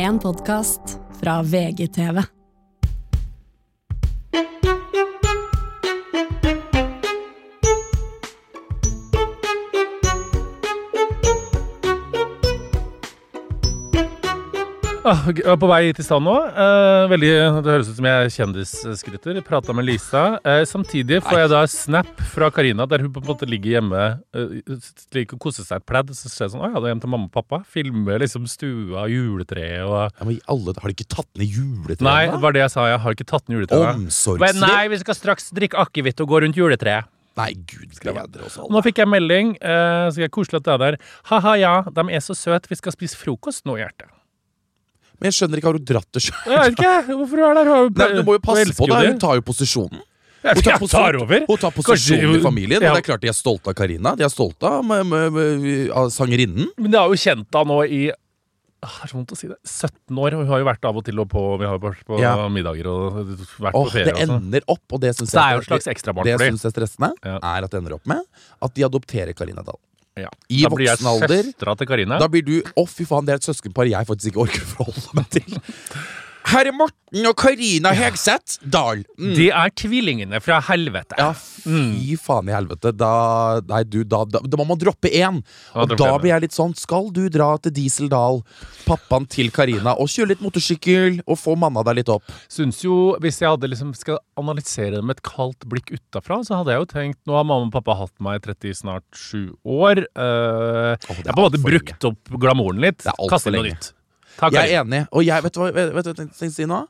En podkast fra VGTV. Jeg er på vei hit i stad nå. Eh, veldig, det høres ut som jeg er kjendisskryter. Prata med Lisa. Eh, samtidig får jeg da snap fra Karina der hun på en måte ligger hjemme uh, og koser seg et pledd. Så ser jeg sånn Å ja, det er hjem til mamma og pappa. Filmer liksom stua, juletreet og Ja, men alle, Har de ikke tatt ned juletreet? Nei, det var det jeg sa. Jeg har ikke tatt ned juletreet. Men Omsorgsliv? Nei, vi skal straks drikke akevitt og gå rundt juletreet. Nei, gud bedre oss alle. Nå fikk jeg melding, eh, så jeg er koselig at du er der. Ha-ha, ja, de er så søte. Vi skal spise frokost nå, hjerte. Men jeg skjønner ikke, har hun dratt det sjøl? Jeg vet ikke, hvorfor du er der? Hun, Nei, Du må jo passe på det. Hun tar jo posisjonen. Hun tar, jeg tar over. Hun tar posisjonen i familien. Ja. Og det er klart de er stolte av Karina. De er stolte av, med, med, med, av sangerinnen. Men de har jo kjent henne nå i ah, Det er så vondt å si det. 17 år. og Hun har jo vært av og til og på, vært på Ja. middager og vært Åh, på ferie. det sånn. ender opp, og det syns Så det er jeg, jo et slags ekstrabarn det jeg stressende, Ja. er at det ender opp med at de adopterer Karina Dahl. Ja. I da blir jeg voksen alder søstera til Karina. Da blir du Å, fy faen, det er et søskenpar jeg faktisk ikke orker å forholde meg til. Herre Morten og Karina Hegseth Dahl. Mm. De er tvillingene fra helvete. Ja, fy faen i helvete. Da, nei, du, da, da, da må man droppe én. Og da blir jeg litt sånn Skal du dra til Dieseldal, pappaen til Karina, og kjøre litt motorsykkel og få manna deg litt opp? Syns jo, Hvis jeg hadde liksom skal analysere det med et kaldt blikk utafra, så hadde jeg jo tenkt Nå har mamma og pappa hatt meg i 30, snart 7 år. Uh, er jeg har på en måte brukt opp glamouren litt. Det alt for Kaste inn noe nytt. Ta Jeg er enig. Og jeg, vet du hva vet, du jeg tenkte å si nå?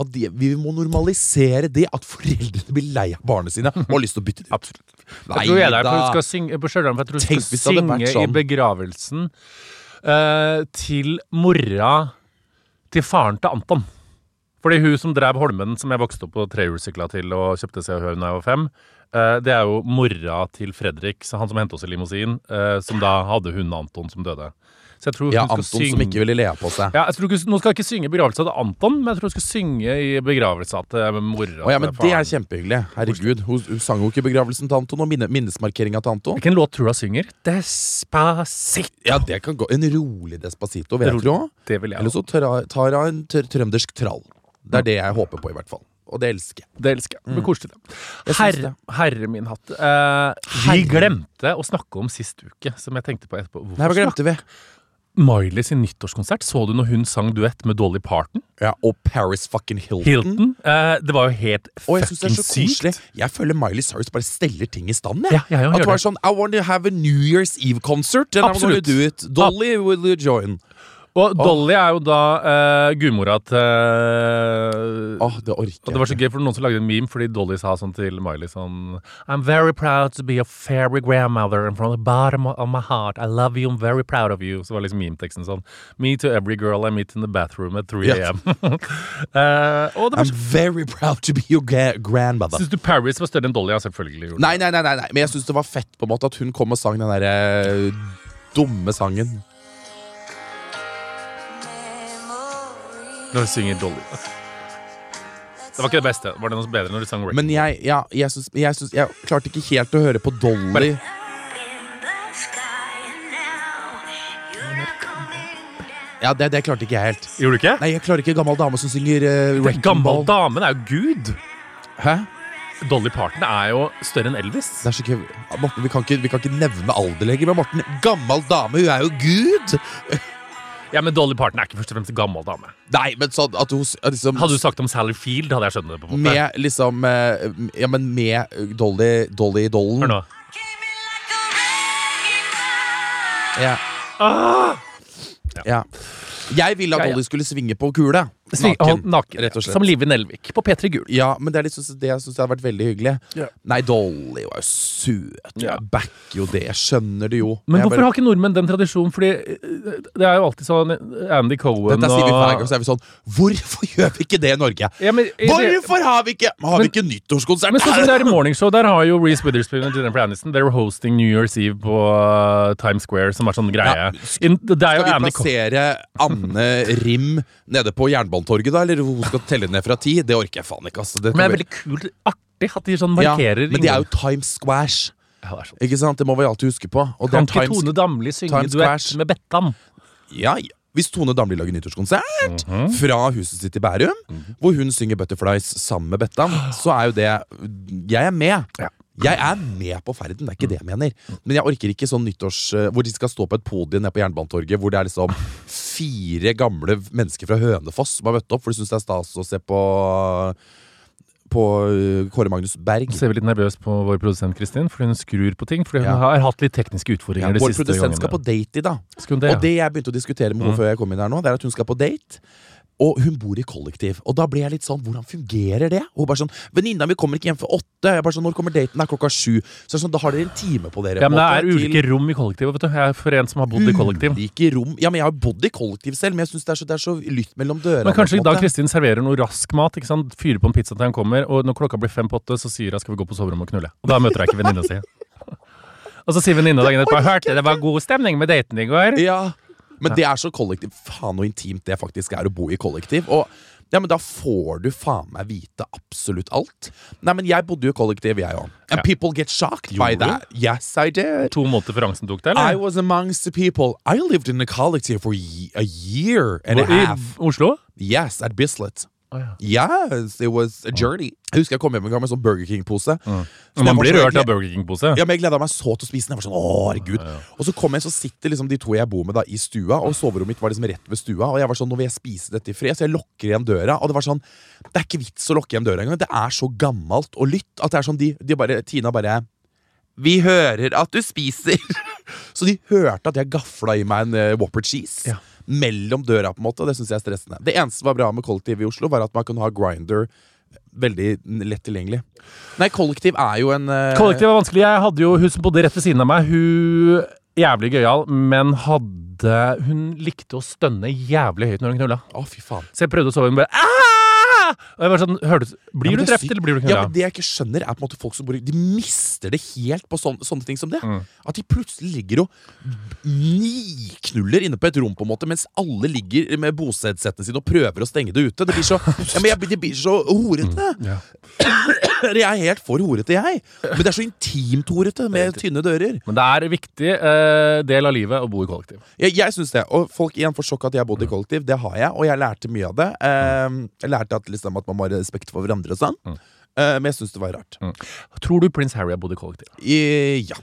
At de, vi må normalisere det at foreldrene blir lei av barna sine og har lyst til å bytte dem ut. Nei, Jeg tror jeg er der for hun skal synge på Stjørdal, for jeg tror du skal synge det synge i sånn. begravelsen uh, til mora til faren til Anton. Fordi hun som drev Holmen, som jeg vokste opp på trehjulssykla til og kjøpte seg Hør da jeg var fem, eh, det er jo mora til Fredrik, han som hentet oss i limousin, eh, som da hadde hunden Anton som døde. Så jeg tror hun Ja, Anton synge som ikke ville le av på seg. ja, jeg tror ikke, Nå skal jeg ikke synge i begravelse til Anton, men jeg tror hun skal synge i begravelse til mora Å ja, men Det er kjempehyggelig. Herregud, Hun, hun sang jo ikke i begravelsen til Anton og minne, minnesmarkeringa til Anton. Hvilken låt tror du hun synger? Despacito. Ja, det kan gå En rolig Despacito, vil jeg Rolig. tro. Det vil jeg Eller så tar hun en tr trøndersk trall. Det er det jeg håper på, i hvert fall. Og det elsker jeg. Det elsker jeg. Det blir koselig. det. Herre, herre min hatt. Eh, vi glemte å snakke om sist uke, som jeg tenkte på etterpå. Hvorfor Nei, hva glemte vi? Miley sin nyttårskonsert. Så du når hun sang duett med Dolly Parton? Ja, Og Paris fucking Hilton. Hilton. Eh, det var jo helt Og jeg fucking sykt. Jeg føler Miley Cyrus bare steller ting i stand. jeg. Ja, ja, ja, At hun er sånn I want to have a New Year's Eve concert. And I'm gonna Absolutt. do it. Dolly, will you join? Og Dolly er jo da uh, gudmora til Åh, det orker Og det var så gøy, for noen som lagde en meme fordi Dolly sa sånn til Miley sånn I'm very proud to be a fairy grandmother and from the bottom of my heart I love you, I'm very proud of you. Så var liksom meme-teksten sånn Me to every girl I meet in the bathroom at 3 Ja. am. Eh, det I'm very proud to be your grandmother. Syns du Paris var større enn Dolly? Ja, selvfølgelig. Nei, nei, nei, nei, nei. men jeg syns det var fett på en måte at hun kom og sang den derre dumme sangen. Når hun synger Dolly. Det var ikke det beste. Var det noe bedre når du sang Rick? Men jeg, ja, jeg, synes, jeg, synes, jeg klarte ikke helt å høre på Dolly. Ja, det, det klarte ikke jeg helt. Gjorde du ikke? Nei, jeg klarer ikke gammel dame som synger uh, Gammel dame? damen er jo gud. Hæ? Dolly Parton er jo større enn Elvis. Det så ikke, Morten, vi kan, ikke, vi kan ikke nevne alder lenger, men Morten, gammel dame, hun er jo gud! Ja, Men Dolly Parton er ikke først og fremst en gammel dame. Nei, men sånn at hun liksom Hadde du sagt om Sally Field, hadde jeg skjønt det. på en måte Med liksom eh, Ja, men med Dolly Dolly Dollen. Hør nå. Ja. ja. Jeg ville at Ja, ja. Dolly skulle svinge på kule. Naken, naken, rett og slett. Som Live Nelvik på P3 Gul. Ja, men det er liksom det jeg syns hadde vært veldig hyggelig. Yeah. Nei, Dolly var jo søt. Ja. Jeg backer jo det. Jeg skjønner det jo. Men men hvorfor har ikke nordmenn den tradisjonen? Fordi eh, det er jo alltid sånn Andy Cohen Dette sier vi hver gang, og så er vi sånn Hvorfor gjør vi ikke det i Norge? ja, men, Hvorfor har vi ikke Har vi ikke nyttårskonsert? Men sånn som det er i Morning Show, der har jo Reece Witherspoon og Jennifer Aniston They're hosting New Year's Eve på uh, Times Square, som er sånn greie. Ja, In, det er jo Skal vi Andy Cohen plassere Anne Rim nede på Jernbanetorget, da? Eller hun skal telle ned fra ti? Det orker jeg faen ikke. Altså. Det Men det er veldig kult, artig at de sånn markerer. ja, men det er jo Times Squash. ja, det. Ikke sant? Det må vi alltid huske på. Og Kan ikke Tone Damli synge duett med Bettan? ja, ja. Hvis Tone Damli lager nyttårskonsert Mhm. fra huset sitt i Bærum, hvor hun synger Butterflies sammen med Bettan, så er jo det Jeg er med. Ja. Jeg er med på ferden, det er ikke det jeg mener. Men jeg orker ikke sånn nyttårs hvor de skal stå på et podium nede på Jernbanetorget hvor det er liksom fire gamle mennesker fra Hønefoss som har møtt opp for de syns det er stas å se på på eh, Kåre Magnus Berg. Så ser vi litt nervøs på vår produsent Kristin, fordi hun skrur på ting. Fordi hun Ja. har hatt litt tekniske Ja, utfordringer gangene. vår produsent skal på date i dag. Og det jeg begynte å diskutere med henne før jeg kom inn her nå, det er at hun skal på date. Og hun bor i kollektiv. Og da blir jeg litt sånn Hvordan fungerer det? Og hun bare sånn Venninna mi kommer ikke hjem før åtte. Jeg bare sånn, Når kommer daten? Det er klokka sju. Så sånn, Da har dere en time på dere. ja, men det er ulike ulike rom i kollektivet. vet du. Jeg er for en som har bodd i kollektiv. Ulike rom. Ja, men jeg har bodd i kollektiv selv, men jeg syns det, er så- det er så lytt mellom dørene. Men kanskje da. Kristin serverer noe rask mat. ikke sant? Fyrer på en pizza til han kommer, og når klokka blir fem på åtte, så sier hun skal vi gå på soverommet og knulle. Og da møter hun ikke venninna si. Og så sier venninna dagen etterpå hørte det var god stemning med daten i går. Ja, men det er så kollektiv Faen hvor intimt det faktisk er å bo i kollektiv. Og ja, men da får du faen meg vite absolutt alt. Nei, men jeg bodde jo i kollektiv, jeg òg. And Ja. people get shocked by that. du? Yes, I did. To måneder før angsten tok det, I was amongst the people. I lived in a collective for a year and a half. I. Oslo? Yes, at Bislett. Å, ja. Yes, it was a journey. Jeg husker jeg kom hjem en gang med en sånn Burger King-pose. Så man blir rørt av Burger King-pose. ja, men Jeg gleda meg så til å spise den. Jeg var sånn, å herregud Og så kom jeg, så sitter liksom de to jeg bor med da i stua, og soverommet mitt var liksom rett ved stua. Og jeg var sånn, nå vil jeg spise dette i fred, så jeg lukker igjen døra. Og det var sånn, det er ikke vits å lukke igjen døra engang. Det er så gammelt og lytt at det er sånn, de, de bare, Tina bare Vi hører at du spiser. så de hørte at jeg gafla i meg en uh, Whopper cheese. Ja. Mellom døra, på en måte, og det syns jeg er stressende. Det eneste som var bra med kollektiv i Oslo, var at man kunne ha grinder veldig lett tilgjengelig. Nei, kollektiv er jo en uh... Kollektiv er vanskelig. Jeg hadde jo Hun som bodde rett ved siden av meg, hun jævlig gøyal, men hadde Hun likte å stønne jævlig høyt når hun knulla. Å, fy faen. Så jeg prøvde å sove, hun bare Aah! Og jeg var sånn, hørte, Blir Ja, du drept, eller blir du Ja, men Det jeg ikke skjønner, er på en måte folk som bor i De mister det helt på sånne, sånne ting som det. Mm. At de plutselig ligger og niknuller inne på et rom, på en måte mens alle ligger med bosettsettene sine og prøver å stenge det ute. Det blir så, ja, men jeg, det blir så horete. Ja. Jeg er helt for horete, jeg. Men det er så intimt horete med tynne dører. Men det er en viktig eh, del av livet å bo i kollektiv. Jeg, jeg synes det, og Folk igjen får sjokk at jeg har bodd i kollektiv. Det har jeg, og jeg lærte mye av det. Eh, jeg lærte at, liksom, at man må ha respekt for hverandre og sånn. Mm. Eh, men jeg syns det var rart. Tror du prins Harry har bodd i kollektiv? I, ja.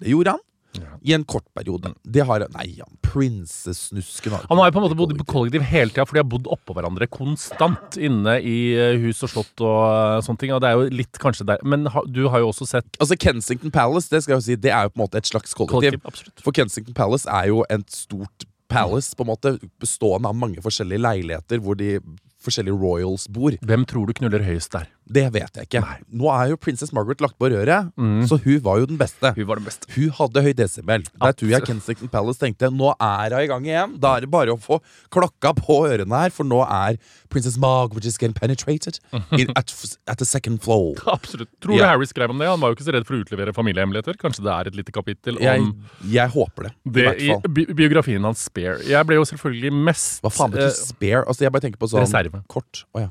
Det gjorde han. Ja. I en kort periode. Det har Nei, ja, prinsesnusken har Han har jo på en måte bodd i kollektiv hele tida, for de har bodd oppå hverandre konstant inne i eh, hus og slott og eh, sånne ting. Og det er jo litt kanskje der Men ha, du har jo også sett Altså Kensington Palace det skal jeg jo si, det er jo på en måte et slags kollektiv. kollektiv. For Kensington Palace er jo et stort palace, på en måte bestående av mange forskjellige leiligheter hvor de forskjellige royals bor. Hvem tror du knuller høyest der? Det vet jeg ikke. Nå er jo prinsesse Margaret lagt på røret, så hun var jo den beste. Hun var den beste. Hun hadde høy desibel. Der tror jeg Kensington Palace tenkte nå er hun i gang igjen. Da er det bare å få klokka på ørene her, for nå er Princess Margaret is getting penetrated in, at, at the second floor. Absolutt. Tror du Ja. Harry skrev om det? Han var jo ikke så redd for å utlevere familiehemmeligheter. Kanskje det er et lite kapittel om Jeg, jeg håper det. I det i fall. bi biografien hans Spare. Jeg ble jo selvfølgelig mest Hva faen betyr uh, spare? Altså Jeg bare tenker på sånn Reserve. kort. Å ja.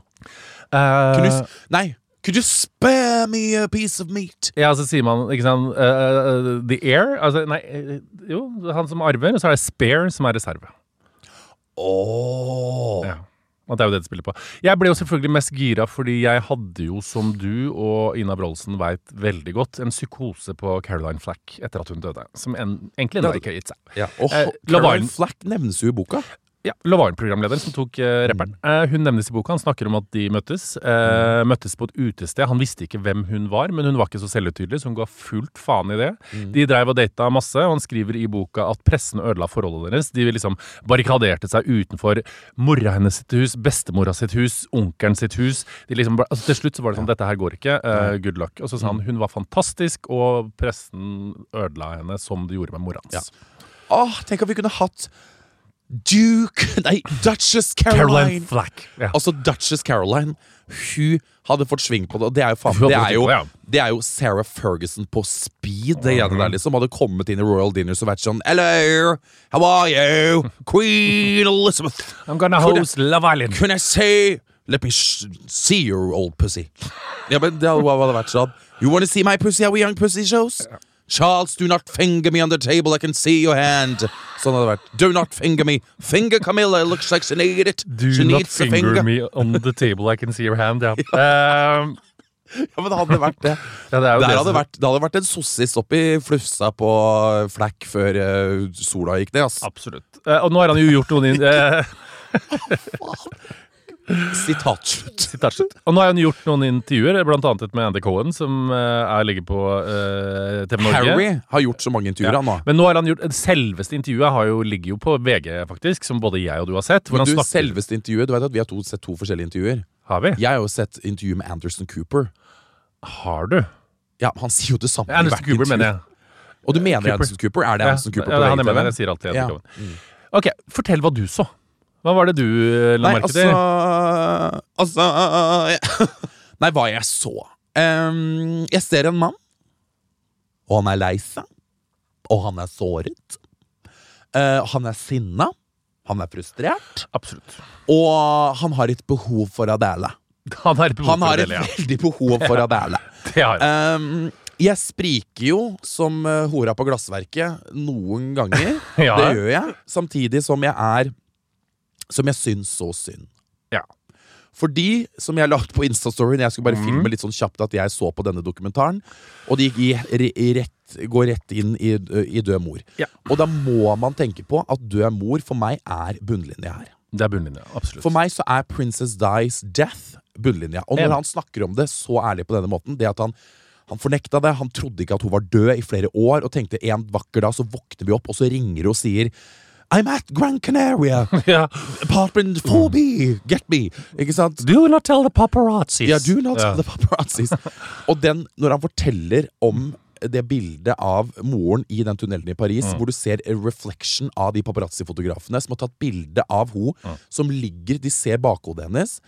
Uh, Kunne du Nei! Could you spare me a piece of meat? Ja, så sier man ikke sant uh, The air? Altså, nei, jo, han som arver, og så er det spare som er reserve. Oh. Ja. Og det er jo det det spiller på. Jeg ble jo selvfølgelig mest gira fordi jeg hadde jo, som du og Ina Brolsen veit veldig godt, en psykose på Caroline Flack etter at hun døde. Som en, egentlig ennå ikke har gitt seg. Ja. Oh, Eh, Caroline Flack nevnes jo i boka. Ja, Love Island-programlederen som tok uh, rapperen. Uh, hun nevnes i boka. Han snakker om at de møttes. Uh, møttes på et utested. Han visste ikke hvem hun var, men hun var ikke så selvutydelig, så hun ga fullt faen i det. De dreiv og data masse, og han skriver i boka at pressen ødela forholdet deres. De liksom barrikaderte seg utenfor mora hennes sitt hus, bestemora sitt hus, onkelen sitt hus. De liksom, altså, til slutt så var det sånn Dette her går ikke. good luck. Og så sa han hun var fantastisk, og pressen ødela henne som de gjorde med mora hans. Ja. Åh, tenk at vi kunne hatt Duke Nei, Duchess Caroline Caroline. Flack. Ja. Altså Duchess Caroline. Hun hadde fått sving på det, og det er jo faen Det er jo, det, er jo Sarah Ferguson på speed, det greiene der, liksom. Hadde kommet inn i Royal Dinners og vært sånn Hello, how are you? Queen Elizabeth. I'm gonna host Love Island. Can I say Let me see your old pussy. Ja, men det hadde, vært sånn You wanna see my pussy, our young pussy shows? Charles, do not finger me on the table, I can see your hand. Sånn hadde det vært. Do not finger me. Finger Camilla, it looks like she needs it. Do she not finger finger. me on the table, I can see your hand. Ja, Eh, Ja, men det hadde vært det. ja det det hadde vært, det hadde vært en sossis oppi flufsa på flekk før uh, sola gikk ned. ass. Absolutt. Uh, og nå har han jo gjort noen inn... eh, Sitat slutt. sitat slutt. Og nå har han gjort noen intervjuer, annet et med Andy Cohen, som eh, er, ligger på eh, TV Norge. Harry har gjort så mange intervjuer, Ja. han nå. Men nå har han gjort Selveste intervjuet har jo, ligger jo på VG, faktisk, som både jeg og du har sett. Hvor Men han du, snakker selveste intervjuet, du vet at Vi har to, sett to forskjellige intervjuer. Har vi? Jeg har jo sett intervju med Anderson Cooper. Har du? Ja, Han sier jo det samme. i Anderson Cooper, intervju. mener jeg. Og du mener Cooper. Anderson Cooper? Er det Ja, Anderson Cooper ja, på han jeg mener, jeg sier alltid Andy Ja. Cohen. Mm. Ok, fortell hva du så. Hva var det du eh, la merke altså, til? ja. Nei, hva jeg så um, Jeg ser en mann, og han er lei seg. Og han er såret. Uh, han er sinna. Han er frustrert. Absolutt. Og han har et behov for Adele. Han har et behov Han har et veldig behov for Adele. Det har han. Ehm, jeg spriker jo som eh, hora på glassverket noen ganger. Ja. Det gjør jeg. Samtidig som jeg er Som jeg syns så synd. Ja. Fordi, som jeg la ut på Instastoryen Jeg skulle bare mm. filme litt sånn kjapt at jeg så på denne dokumentaren. Og det gikk i, i rett, går rett inn i, i død mor. Ja. Og da må man tenke på at død mor for meg er bunnlinje her. Det er bunnlinja. Absolutt. For meg så er Princess Dies death bunnlinja. Og når han snakker om det så ærlig på denne måten, det at han han fornekta det, han trodde ikke at hun var død i flere år, og tenkte en vakker dag så våkner vi opp, og så ringer hun og sier I'm at Gran Canaria, ja. apartment 4B, get me. Ikke sant? Do not tell the paparazzis. Ja, do not Ja. tell the paparazzis. og den, når han forteller om det bildet av moren i den tunnelen i Paris, Mm. hvor du ser en reflection av de paparazzi-fotografene som har tatt bilde av hun Mm. som ligger De ser bakhodet hennes.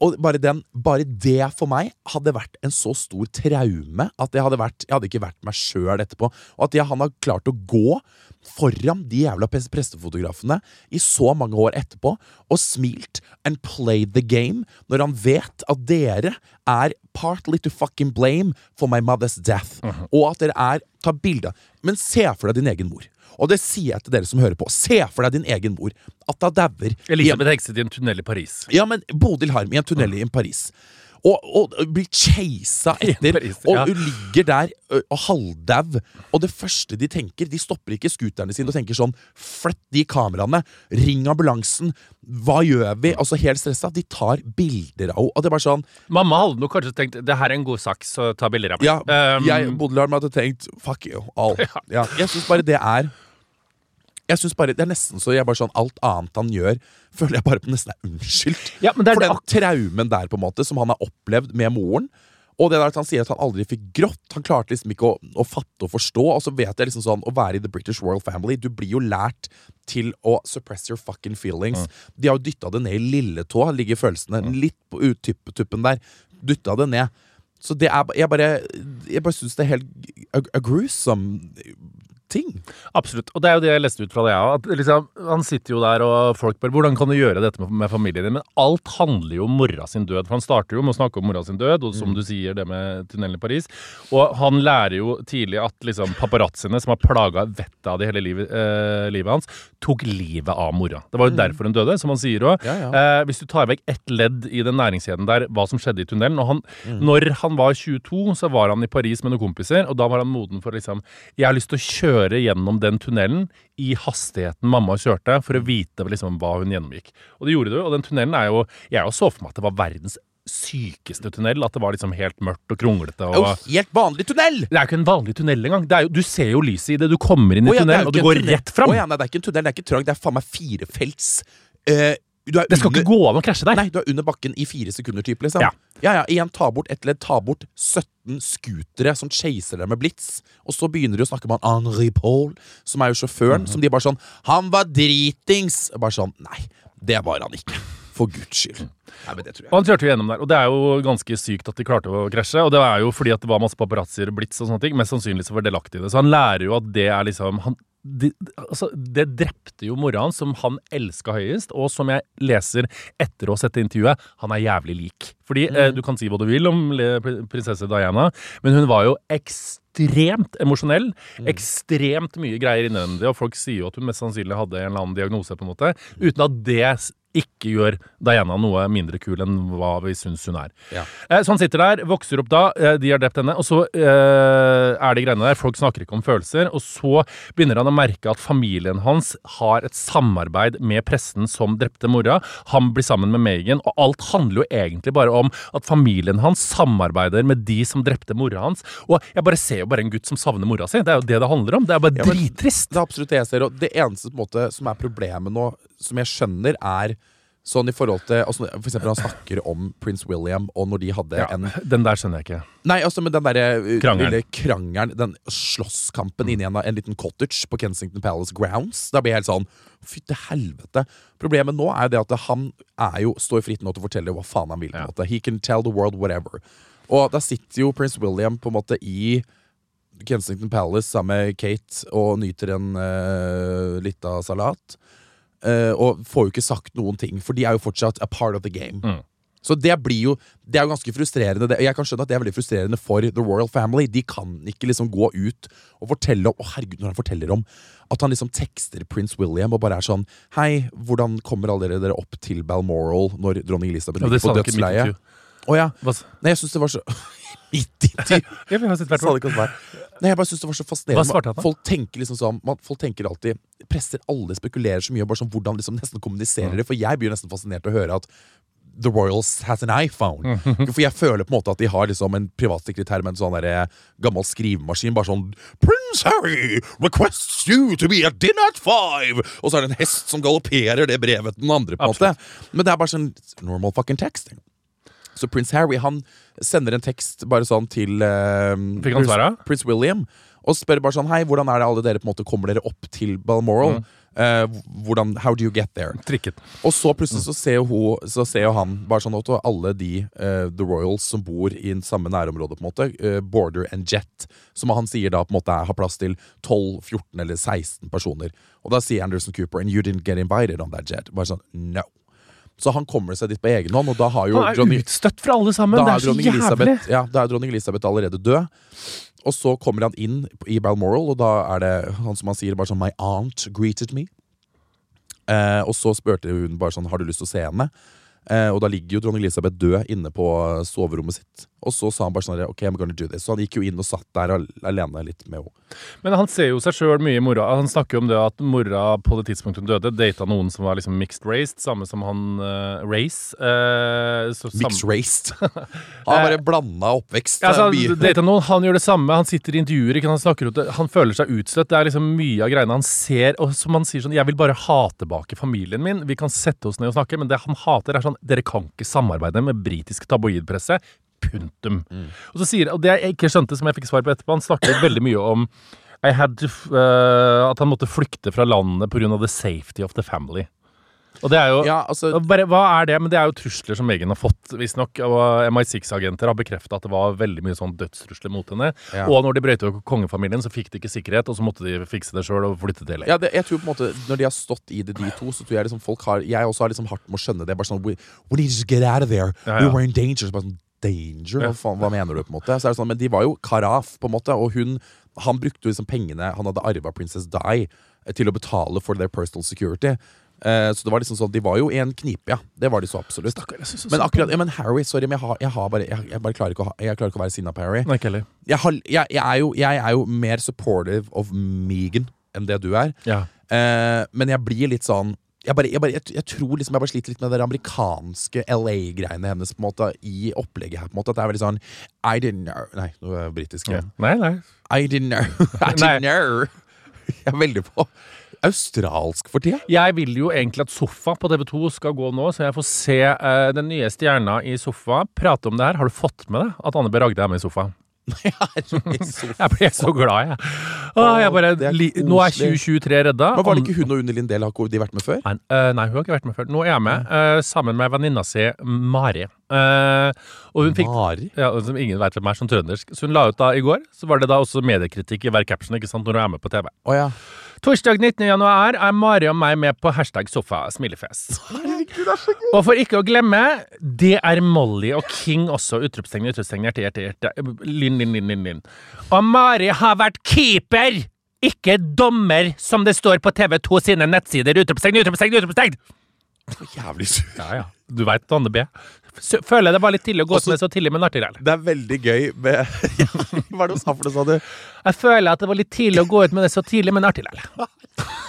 Og bare, den, bare det for meg hadde vært en så stor traume at jeg hadde, vært, jeg hadde ikke vært meg sjøl etterpå. Og at jeg, han har klart å gå foran de jævla pres- pressefotografene i så mange år etterpå og smilt and played the game når han vet at dere er partly to fucking blame for my mother's death. Og at dere er tar bilde Men se for deg din egen mor. Og det sier jeg til dere som hører på. Se for deg din egen mor. At hun dauer. Elisabeth Hekset i en tunnel i Paris. ja, men Bodil Harm i en tunnel i Paris. Og, og blir chasa etter. Paris, og hun ligger der og halvdau. Og det første de tenker De stopper ikke scooterne sine og tenker sånn Flytt de kameraene. Ring ambulansen. Hva gjør vi? Altså Helt stressa. De tar bilder av henne. Og det er bare sånn Mamma hadde nok kanskje tenkt det her er en god sak, så ta bilder av meg. Ja, Um, jeg, Bodil Harm hadde tenkt Fuck you, all. Ja, jeg syns bare det er Jeg synes bare Det er nesten så jeg bare sånn Alt annet han gjør, føler jeg bare nesten er unnskyldt. Ja, men det er For det den traumen der, på en måte, som han har opplevd med moren. Og det der at han sier at han aldri fikk grått. Han klarte liksom ikke å, å fatte og forstå. Og så vet jeg liksom sånn Å være i The British Royal Family Du blir jo lært til å suppress your fucking feelings. De har jo dytta det ned i lilletå, ligger følelsene litt på uttuppen der. Dytta det ned. Så det er Jeg bare Jeg bare syns det er helt a, a gruesome ting. Absolutt. Og det er jo det jeg leste ut fra det, jeg òg. Liksom, han sitter jo der, og folk bare 'Hvordan kan du gjøre dette med, med familien din?' Men alt handler jo om mora sin død. For han starter jo med å snakke om mora sin død, og som du sier, det med tunnelen i Paris. Og han lærer jo tidlig at liksom paparazziene, som har plaga vettet av det hele livet, eh, livet hans, tok livet av mora. Det var jo derfor hun døde, som han sier òg. Ja, ja. Eh, hvis du tar vekk ett ledd i den næringskjeden der, hva som skjedde i tunnelen og han, Når han var 22, så var han i Paris med noen kompiser, og da var han moden for liksom Jeg har lyst til å kjøre gjennom den tunnelen i hastigheten mamma kjørte, for å vite liksom hva hun gjennomgikk. Og det gjorde du, og den tunnelen er jo Jeg så for meg at det var verdens sykeste tunnel. At det var liksom helt mørkt og kronglete. Og jo helt vanlig tunnel! det er jo ikke en vanlig tunnel engang. Det jo, du ser jo lyset i det. Du kommer inn i oh, ja, tunnelen, og du går tunnel. rett fram. Oh, ja, nei, det er ikke en tunnel, det er ikke trang. Det er faen meg firefelts er Det skal under- ikke gå an å krasje der. Nei, du er under bakken i fire sekunder, typ, liksom. Ja. ja, ja, Igjen, ta bort ett ledd, ta bort 17 scootere som chaser deg med blits. Og så begynner de å snakke med han Henri Paul, som er jo sjåføren, Mhm. som de bare sånn Han var dritings! Bare sånn Nei, det var han ikke. For guds skyld. Nei, men det tror jeg. Og han kjørte jo gjennom der, og det er jo ganske sykt at de klarte å krasje. Og det er jo fordi at det var masse paparazzier og blitz og sånne ting. Mest sannsynlig så var delaktig i det. Så han lærer jo at det er liksom han, de, altså, Det drepte jo mora hans, som han elska høyest, og som jeg leser etter å ha sett intervjuet, han er jævlig lik. Fordi eh, du kan si hva du vil om prinsesse Diana, men hun var jo ekstremt emosjonell. Ekstremt mye greier innvendig, og folk sier jo at hun mest sannsynlig hadde en eller annen diagnose, på en måte, uten at det ikke gjør Diana noe mindre kul enn hva vi syns hun er. Ja. Eh, Så han sitter der, vokser opp da, eh, de har drept henne, og så eh, er de greiene der. Folk snakker ikke om følelser. Og så begynner han å merke at familien hans har et samarbeid med pressen som drepte mora. Han blir sammen med Megan, og alt handler jo egentlig bare om at familien hans samarbeider med de som drepte mora hans. Og jeg bare ser jo bare en gutt som savner mora si. Det er jo det det handler om. Det er bare Ja, drittrist. Det er absolutt det jeg ser. Og det eneste måte, som er problemet nå, som jeg skjønner, er sånn i forhold til altså, For eksempel han snakker om prins William, og når de hadde Ja, en den der skjønner jeg ikke. Nei, altså men den derre Krangelen. lille krangelen, den slåsskampen inni en, en liten cottage på Kensington Palace Grounds. Da blir jeg helt sånn Fytte helvete. Problemet nå er jo det at han er jo, står fritt nå til å fortelle hva faen han vil. på en måte He can tell the world whatever. Og da sitter jo prins William på en måte i Kensington Palace sammen med Kate og nyter en uh, lita salat. Eh, og får jo ikke sagt noen ting, for de er jo fortsatt a part of the game. Mm. Så det blir jo Det er jo ganske frustrerende. Det, jeg kan skjønne at det er veldig frustrerende for The Royal Family. De kan ikke liksom gå ut og fortelle om Å herregud, når han forteller om at han liksom tekster prins William og bare er sånn Hei, hvordan kommer alle dere, opp til Balmoral når dronning Elisabeth ligger på dødsleiet? Å ja. Nei, jeg syns det var så Midt i jeg bare synes det var så fascinerende. Folk tenker liksom sånn man, Folk tenker alltid Presser alle spekulerer så mye, bare sånn hvordan liksom nesten kommuniserer det. For jeg blir nesten fascinert å høre at The Royals has an iPhone. For jeg føler på en måte at de har liksom en privatsekretær med en sånn der, gammel skrivemaskin. Bare sånn Prince Harry requests you to be at dinner at five! Og så er det en hest som galopperer det brevet den andre. på en måte Men det er bare sånn normal fucking texting. Så prins Harry han sender en tekst bare sånn til han prins, prins William og spør bare sånn Hei, hvordan er det alle dere på en måte kommer dere opp til Balmoral? Mm. Eh, hvordan, how do you get there? Trikket. Og så plutselig så ser hun, så ser han bare sånn at alle de eh, The Royals som bor i en samme nærområde, på en måte, eh, Border and Jet, som han sier da på en måte er, har plass til 12, 14 eller 16 personer. Og da sier Anderson Cooper And you didn't get invited on that jet. Bare sånn, no. Så han kommer seg dit på egen hånd, og da har jo Han er dronning, utstøtt fra alle sammen. da Det er er så jævlig. Elisabeth, ja, da er dronning Elisabeth allerede død. Og så kommer han inn i Balmoral, og da er det han som han sier bare sånn My aunt greeted me. Eh, og så spurte hun bare sånn Har du lyst til å se henne. Eh, og da ligger jo dronning Elisabeth død inne på soverommet sitt. Og så sa han bare sånn Ok, I'm gonna do this. Så han gikk jo inn og satt der alene litt med henne. Men han ser jo seg sjøl mye i mora. Han snakker jo om det at mora på det tidspunktet hun døde, data noen som var liksom mixed raced, samme som han uh, Race. Uh, Mixed raced. Han bare blanda oppvekst. Ja, altså, data noen, han gjør det samme. Han sitter i intervjuer, ikke? Han, snakker ut, han føler seg utstøtt. Det er liksom mye av greiene han ser. Og som han sier sånn Jeg vil bare ha tilbake familien min. Vi kan sette oss ned og snakke, men det han hater, er sånn Dere kan ikke samarbeide med britisk tabloidpresse. Punktum. Og så sier Og det jeg ikke skjønte, som jeg fikk svar på etterpå, han snakker veldig mye om I had to, eh, at han måtte flykte fra landet pga. the safety of the family. Og det er jo Ja, altså bare, hva er det? Men det er jo trusler som Megan har fått, visstnok. Og MI6-agenter har bekrefta at det var veldig mye sånn dødstrusler mot henne. Ja. Og når de brøyte over kongefamilien, så fikk de ikke sikkerhet, og så måtte de fikse det sjøl og flytte til LA. Ja, det, jeg tror på en måte Når de har stått i det, de to, så tror jeg liksom folk har Jeg også har liksom hardt med å skjønne det. Bare sånn We, we need to get out of there. Ja, We were in danger. Så bare sånn, danger? Hva, faen, hva mener du? på en måte Så er det sånn, Men de var jo karaf, på en måte. Og hun Han brukte liksom pengene han hadde arva Princess Di, eh, til å betale for their personal security. Eh, så det var liksom sånn De var jo i en knipe, ja. Det var de så absolutt. Stakker, så Men akkurat, ja, men Harry, sorry, men jeg, har, jeg, har bare, jeg, jeg bare klarer ikke å, ha, jeg klarer ikke å være sinna på Harry. Nei, ikke heller. Jeg, er jo, jeg er jo mer supportive of Megan enn det du er. Ja. Eh, men jeg blir litt sånn jeg, bare, jeg, bare, jeg, jeg tror liksom jeg bare sliter litt med det amerikanske LA-greiene hennes på en måte i opplegget her. på en måte At det er veldig sånn I didn't know Nei, nå er jeg britisk. Ja. Nei, nei. I didn't know. I didn't know. Jeg er veldig på australsk for tida. Jeg vil jo egentlig at Sofa på TV2 skal gå nå, så jeg får se uh, den nye stjerna i Sofa prate om det her. Har du fått med deg at Anne B. Ragde er med i Sofa? Jeg ble så glad, jeg. Åh, jeg bare, li, nå er 2023 redda. Men Var det ikke hun og Unni Lindell har de vært med før? Nei, eh, nei, hun har ikke vært med før. Nå er jeg med, uh, sammen med venninna si Mari. Uh, og hun fikk Mari? ja, som ingen vet hvem er som trøndersk. Så hun la ut da i går, så var det da også mediekritikk i hver caption ikke sant, når hun er med på TV. Oh, ja. Torsdag 19. januar er Mari og meg med på hashtag sofa smilefjes. Og for ikke å glemme, det er Molly og King også. Utropstegn, utropstegn, hjerte, hjerte, hjerte. Linn, linn, linn, linn. Og Mari har vært keeper, ikke dommer, som det står på TV2 sine nettsider. Utropstegn, utropstegn, utropstegn! Jævlig sur. Ja, ja. Du veit Anne B. Føler jeg det var litt tidlig å gå ut Også- med så tidlig, men artig likevel. Det er veldig gøy med Hva er det du sa for noe, sa du? Jeg føler at det var litt tidlig å gå ut med det så tidlig, men artig likevel.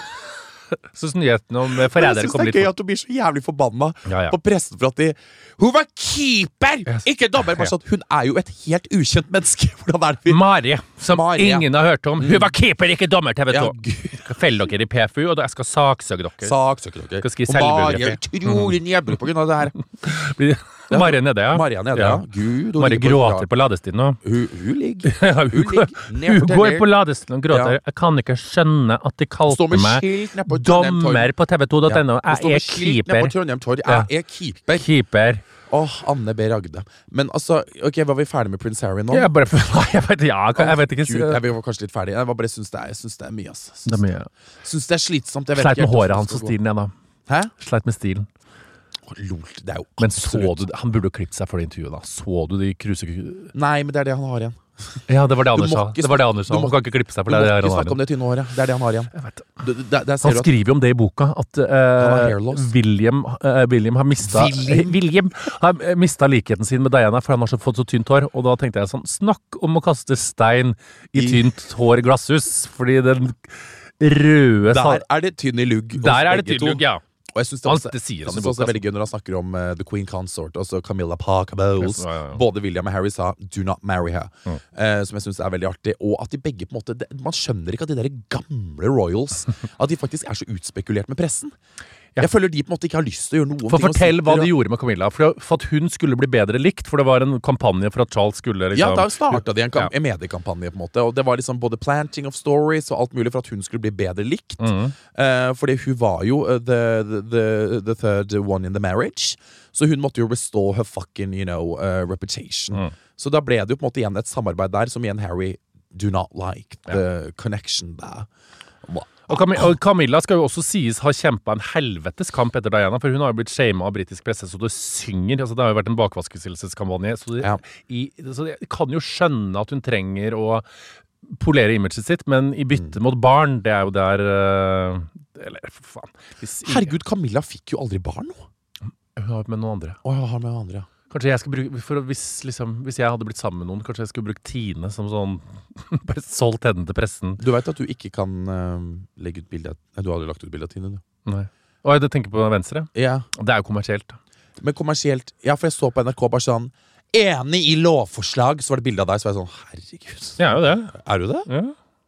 Syns nyheten om jeg forrædere kom det er gøy at du blir så jævlig forbanna Ja, ja. på pressen for at de Hun var keeper, Yes. ikke dommer! Sånn, hun er jo et helt ukjent menneske. Hvordan er det vi Mari, som Mari, ja. ingen har hørt om. Hun var keeper, ikke dommer, TV 2. Ja, Fell dere i PFU, og jeg skal saksøke dere. Saksøke dere. Skal skrive Og Mari er selvbiografi. utrolig nedbrutt på grunn av det her. Blir- Mari er nede, ja. Mari nede, ja. Gud, Mari gråter på ladestien nå. Hun, hun ligger Ja, hun, ligger hun går på ladestien og gråter. Ja. Jeg kan ikke skjønne at de kalte meg dommer på tv2.no. Ja. Hun Jeg er keeper. Ja. Jeg er keeper. Keeper. Åh, Anne B. Ragde. Men altså, ok, var vi ferdig med Prince Harry nå? Jeg bare jeg vet, ja, jeg vet ikke. Gud, jeg var kanskje litt ferdig. Jeg bare syns det er, syns det er mye, ass. Det er mye. Syns det er slitsomt. Jeg Sleit med håret hans og stilen, jeg, da. Hæ? Sleit med stilen. Lol, det er jo Men så du Han burde jo klippet seg for det intervjuet, da. Så du de kruse... Nei, men det er det han har igjen. Ja, det var det Anders sa. Det var det Anders sa. Han kan ikke klippe seg for det. Du må ikke snakke om det tynne håret. Det er det han har igjen. Du, Der ser Han skriver jo om det i boka, at loss. William, uh, William har mista William? William har eh, mista likheten sin med Diana, for han har så fått så tynt hår. Og da tenkte jeg sånn Snakk om å kaste stein i I- tynt hår glasshus, fordi den røde Der er det tynn i lugg. Der er det tynn lugg, ja. Og jeg syns det, også- jeg synes også er veldig gøy når han snakker om uh, The Queen Consort, altså Camilla Parker Bowles. Ja, ja. Både William og Harry sa 'do not marry her', eh, som jeg syns er veldig artig. Og at de begge på en måte det, Man skjønner ikke at de der gamle royals At de faktisk er så utspekulert med pressen. Ja. Jeg føler de på en måte ikke har lyst til å gjøre noen For ting. Fortell hva de gjorde med Camilla. For, for at hun skulle bli bedre likt. For det var en kampanje for at Charles skulle liksom Ja, da starta de en, Ja. en mediekampanje, på en måte. Og det var liksom både planting of stories og alt mulig for at hun skulle bli bedre likt. Mm. Uh, fordi hun var jo eh, the, the, the, third one in the marriage. Så hun måtte jo restore her fucking you know, uh, reputation. Mm. Så da ble det jo på en måte igjen et samarbeid der som igjen Harry do not like. The connection der. Og, Cam og Camilla skal jo også sies ha kjempa en helvetes kamp etter Diana, for hun har jo blitt shama av britisk presse så det synger. altså Det har jo vært en bakvaskelsskampanje. Så, Ja. så kan jo skjønne at hun trenger å polere imaget sitt, men i bytte mot barn, det er jo der øh, Eller, for faen. Herregud, Camilla fikk jo aldri barn nå! Hun har med noen andre. Å, hun har med noen andre. Kanskje jeg skal bruke for hvis, liksom, hvis jeg hadde blitt sammen med noen, kanskje jeg skulle brukt Tine som sånn Bare solgt henne til pressen. Du veit at du ikke kan uh, legge ut bilde av Nei, Du har aldri lagt ut bilde av Tine, du. Nei. Og jeg tenker på venstre. Ja. Det er jo kommersielt. Men kommersielt Ja, for jeg så på NRK bare sånn Enig i lovforslag, så var det bilde av deg. Så var jeg sånn Herregud. Jeg er jo det. Er du det? Ja.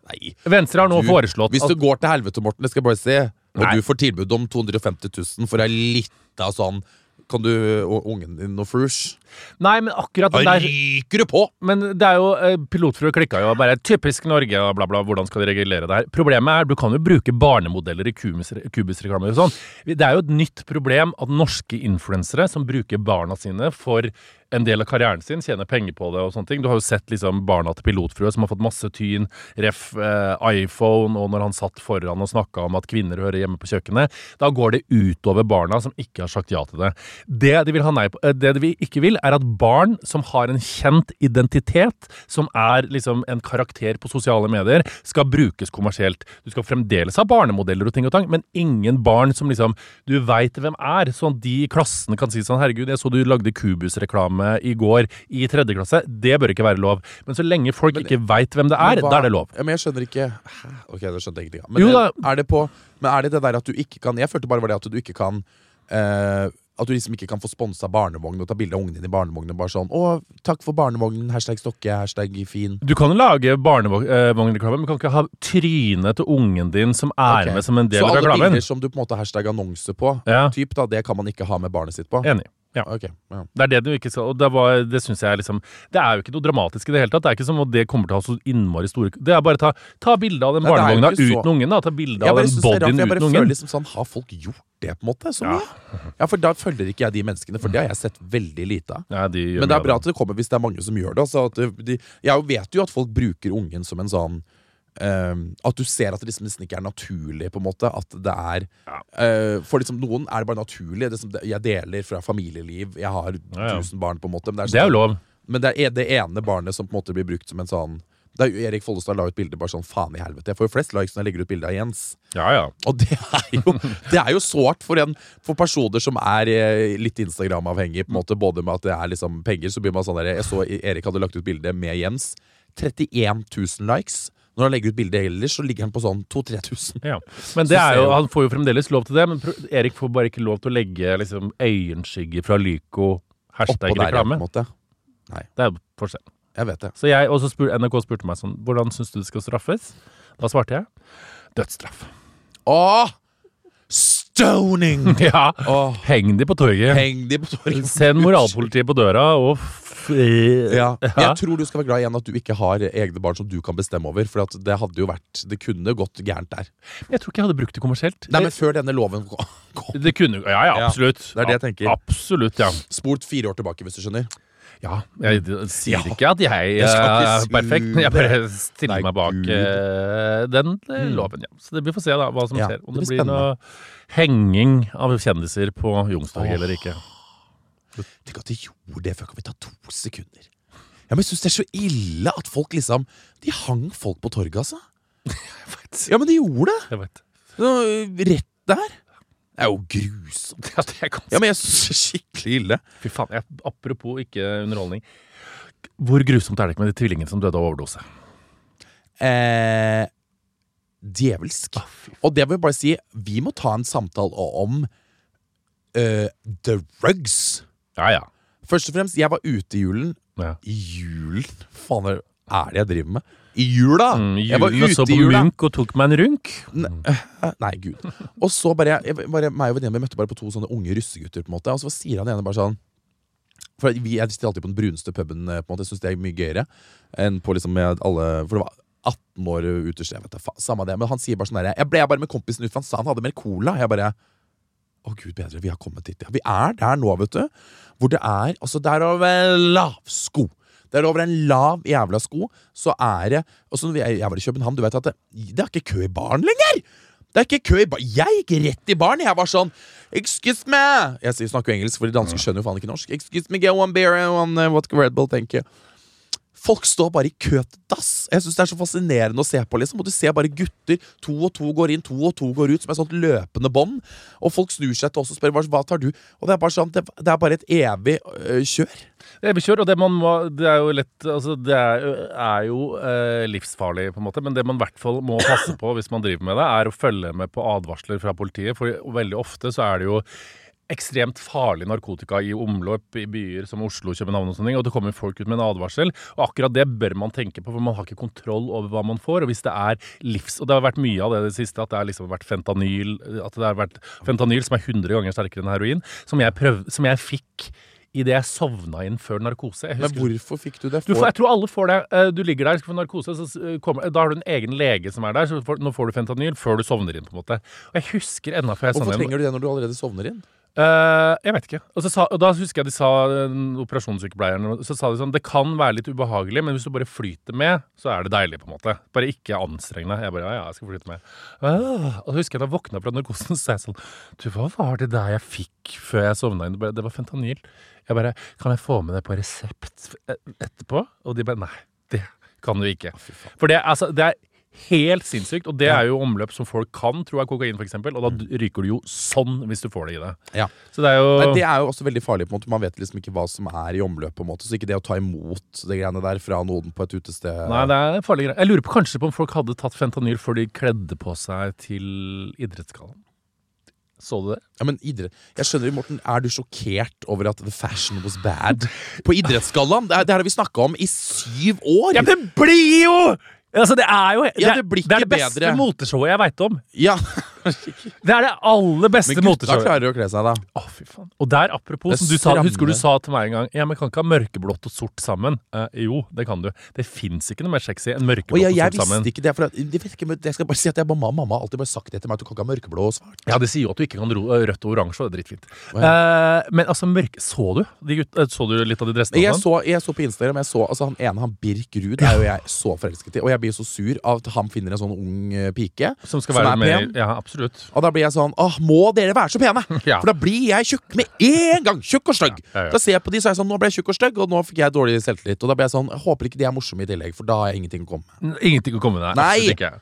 Nei. Venstre har nå Du, foreslått Hvis at du går til helvete, Morten, det skal jeg bare se, og Nei. du får tilbud om 250 000 for ei lita sånn Kan du og ungen din noe frush? Nei, men akkurat den der ryker du på! Men det er jo eh, Pilotfrue klikka jo bare 'typisk Norge' og bla, bla. Hvordan skal de regulere det her? Problemet er du kan jo bruke barnemodeller i kubus- kubusreklamer og sånn. Det er jo et nytt problem at norske influensere som bruker barna sine for en del av karrieren sin, tjener penger på det og sånne ting. Du har jo sett liksom barna til pilotfrue som har fått masse tyn, ref eh, iPhone, og når han satt foran og snakka om at kvinner hører hjemme på kjøkkenet. Da går det utover barna som ikke har sagt ja til det. Det de vil ha nei på, eh, det de ikke vil, er at barn som har en kjent identitet, som er liksom en karakter på sosiale medier, skal brukes kommersielt. Du skal fremdeles ha barnemodeller og ting og tang, men ingen barn som liksom du veit hvem er, sånn at de i klassene kan si sånn herregud, jeg så du lagde Kubus-reklame i går i tredje klasse. Det bør ikke være lov. Men så lenge folk Men- ikke veit hvem det er, hva- da er det lov. Ja, men jeg skjønner ikke Hæ? Ok, det skjønte jeg av. Men, Jo er- er det på Men er det det der at du ikke kan Jeg følte bare var det at du ikke kan eh, At du liksom ikke kan få sponsa barnevogn og ta bilde av ungen din i barnevognen. Bare sånn 'Å, takk for barnevognen. Hashtag Stokke. Hashtag fin'. Du kan lage barnevognreklame, men du kan ikke ha trynet til ungen din som er okay. med som en del Så alle reklamen. bilder som du på en måte hashtag annonse på, Ja. typ da, det kan man ikke ha med barnet sitt på? Enig. Ja. Okay, ja. Det er det du ikke skal Og det, var, det synes jeg liksom Det er jo ikke noe dramatisk i det hele tatt. Det er ikke som at det kommer til å ha så innmari store Det er bare ta, ta bilde av den Nei, barnevogna så- uten ungen. da Ta bilde av den bodyen uten for jeg bare føler liksom sånn Har folk gjort det, på en måte? Så Ja. mye? Ja, for da følger ikke jeg de menneskene, for det har jeg sett veldig lite av. Ja, de Men det er bra at det kommer hvis det er mange som gjør det. Altså at de, jeg vet jo at folk bruker ungen som en sånn eh, At du ser at det liksom nesten ikke er naturlig, på en måte. At det er Ja. uh, For liksom noen er det bare naturlig. Det som jeg deler fra familieliv. Jeg har Ja, ja. tusen barn, på en måte. Men det Det er sånn- jo lov. men det er det ene barnet som på en måte blir brukt som en sånn da er Erik Follestad la ut bilde bare sånn faen i helvete. Jeg får jo flest likes når jeg legger ut bilde av Jens. Ja, ja. Og det er jo, det er jo sårt for, en, for personer som er eh, litt Instagram-avhengig. på en måte Både med at det er liksom penger, så blir man sånn der Jeg så Erik hadde lagt ut bilde med Jens. 31 000 likes. Når han legger ut bilde ellers, så ligger han på sånn 2000-3000. Ja. Men det er jo, han får jo fremdeles lov til det. Men Erik får bare ikke lov til å legge liksom, øyenskygge fra Lyco, hashtag Oppå der, ja, reklame. en måte. Det er forskjell. Jeg vet det. Så jeg, og så spur, NRK spurte meg sånn Hvordan syns du det skal straffes? Da svarte jeg dødsstraff. Åh! Stoning! Ja. Åh, Heng de på torget. heng de på torget. Send moralpolitiet på døra og Ja. Ja. Jeg tror du skal være glad igjen at du ikke har egne barn som du kan bestemme over. For at det hadde jo vært Det kunne gått gærent der. Jeg tror ikke jeg hadde brukt det kommersielt. Nei, men før denne loven kom det kunne Ja, ja, Ja, absolutt. det er det jeg tenker. Absolutt, ja. Spolt fire år tilbake, hvis du skjønner. Ja, jeg sier Ja. ikke at jeg Jeg er perfekt, perfekt. Jeg bare stiller meg bak eh, den eh, Mm. loven, ja. Så det, vi får se da hva som Ja, skjer. Om det det, blir blir noe henging av kjendiser på Youngstorget oh. eller ikke. Tenk at de gjorde det før. Kan vi ta to sekunder? Ja, men Jeg syns det er så ille at folk liksom De hang folk på torget, altså. Ja, men de gjorde det! Jeg vet. Nå, Rett der. Det er jo grusomt. Ja, det er ganske Ja, men jeg syns det er skikkelig ille. Fy faen. Jeg, apropos ikke underholdning. Hvor grusomt er det ikke med de tvillingene som døde av overdose? Eh, djevelsk. Og det vil jeg bare si, vi må ta en samtale om The drugs. Ja, ja. Først og fremst, jeg var ute i julen. ja. I julen? Faen, hva er det jeg driver med? I jula! Mm, jeg var julen og så på i jula. Munch og tok meg en runk. Eh, Nei, gud. Og så bare, jeg, bare meg og venninna mi møtte bare på to sånne unge russegutter. på en måte Og så sier han ene bare sånn For vi, Jeg stiller alltid på den bruneste puben. eh, på en måte Jeg syns det er mye gøyere enn på liksom med alle For det var 18 år utested. Samme det. Men han sier bare sånn der Jeg ble bare med kompisen ut, for han sa han hadde mer cola. Jeg bare Å, gud bedre, vi har kommet dit. Ja. Vi er der nå, vet du. Hvor det er Altså, det er over lavsko. Det er over en lav jævla sko, så er det Og så når jeg, var i København, du vet at det, det er ikke kø i baren lenger! Det er ikke kø i bar Jeg gikk rett i baren. Jeg var sånn Excuse me! Jeg snakker jo engelsk, for de danske skjønner jo faen ikke norsk. Excuse me, get one beer and one uh, vodka Red Bull, thank you. Folk står bare i kø til dass. Jeg synes Det er så fascinerende å se på. liksom Og Du ser bare gutter. To og to går inn, to og to går ut, som et sånt løpende bånd. Og folk snur seg til oss og spør hva, tar du Og det er bare sånn det er bare et evig øh, kjør. Evig kjør, og det man må Det er jo lett Altså, det er, er jo øh, livsfarlig, på en måte, men det man i hvert fall må passe på hvis man driver med det, er å følge med på advarsler fra politiet, for veldig ofte så er det jo ekstremt farlig narkotika i omløp i byer som Oslo, København og sånne ting, og det kommer folk ut med en advarsel. Og akkurat det bør man tenke på, for man har ikke kontroll over hva man får. Og hvis det er livs... Og det har vært mye av det i det siste, at det har liksom vært fentanyl At det har vært fentanyl som er 100 ganger sterkere enn heroin, som jeg, prøv, som jeg fikk idet jeg sovna inn før narkose. Men hvorfor fikk du det? du får, jeg tror alle får det. Eh, Du ligger der, skal få narkose, så kommer, da har du en egen lege som er der. Så får, nå får du fentanyl før du sovner inn. på en måte. Og jeg husker ennå før jeg Hvorfor sovna inn. trenger du det når du allerede sovner inn? Eh, jeg vet ikke. Og, så sa, og da husker jeg de sa, operasjonssykepleieren Så sa de sånn Det kan være litt ubehagelig, men hvis du bare flyter med, så er det deilig. på en måte Bare ikke anstreng deg. Jeg bare ja, ja, jeg skal flyte med. uh, og så husker jeg da jeg våkna fra narkosen, så sa jeg sånn Du, hva var det der jeg fikk før jeg sovna inn? Det var fentanyl. Jeg bare Kan jeg få med det på resept etterpå? Og de bare Nei, det kan du ikke. For det, altså, det er helt sinnssykt, og det er jo omløp som folk kan, tror jeg, kokain f.eks., og da ryker du jo sånn hvis du får det i det. Ja. Så det er jo Nei, det er jo også veldig farlig. på en måte Man vet liksom ikke hva som er i omløp. på en måte Så ikke det å ta imot det greiene der fra noen på et utested Nei, det er farlig greie. Jeg lurer på kanskje på om folk hadde tatt fentanyl før de kledde på seg til idrettsgallaen. Så du det? Ja, men idrett Jeg skjønner, Morten, Er du sjokkert over at the fashion was bad på idrettsgallaen? Det, er- det her har vi snakka om i syv år! Ja, men det blir jo Altså, det er jo Ja, det blir det er det beste moteshowet jeg veit om. Ja. Det er det aller beste Men gutta moteshowet. klarer å kle seg, da. Å, fy faen. Og der, apropos, du sa, husker du sa til meg en gang Ja, men kan ikke ha mørkeblått og sort sammen? Eh, jo, det kan du. Det fins ikke noe mer sexy enn Og mørkeblått jeg, og sort sammen. visste ikke det. For at, det ikke, jeg skal bare si at jeg, mamma, mamma har alltid bare sagt det til meg, at du kan ikke ha mørkeblå og svart. Ja, det sier jo at du ikke kan ro rødt og oransje, og det er dritfint. Å, Eh, men altså, mørke Så du de gutt, eh, Så du litt av de dressene? Jeg sånn? så, jeg så på Instagram, jeg så, altså han ene, han Birk Ruud, er jo jeg så forelsket i. Og jeg blir så sur av at han finner en sånn ung eh, pike Som skal som være er med pen. Ja, absolutt. Og da blir jeg sånn Åh, må dere være så pene? Ja. For da blir jeg tjukk med en gang! Tjukk og stygg. Ja, ja. Da ser jeg på de, så er jeg sånn Nå ble jeg tjukk og stygg, og nå fikk jeg dårlig selvtillit. Og da blir jeg sånn Jeg håper ikke de er morsomme i tillegg, for da har jeg ingenting å komme med. Ingenting å komme med. Nei! Ikke.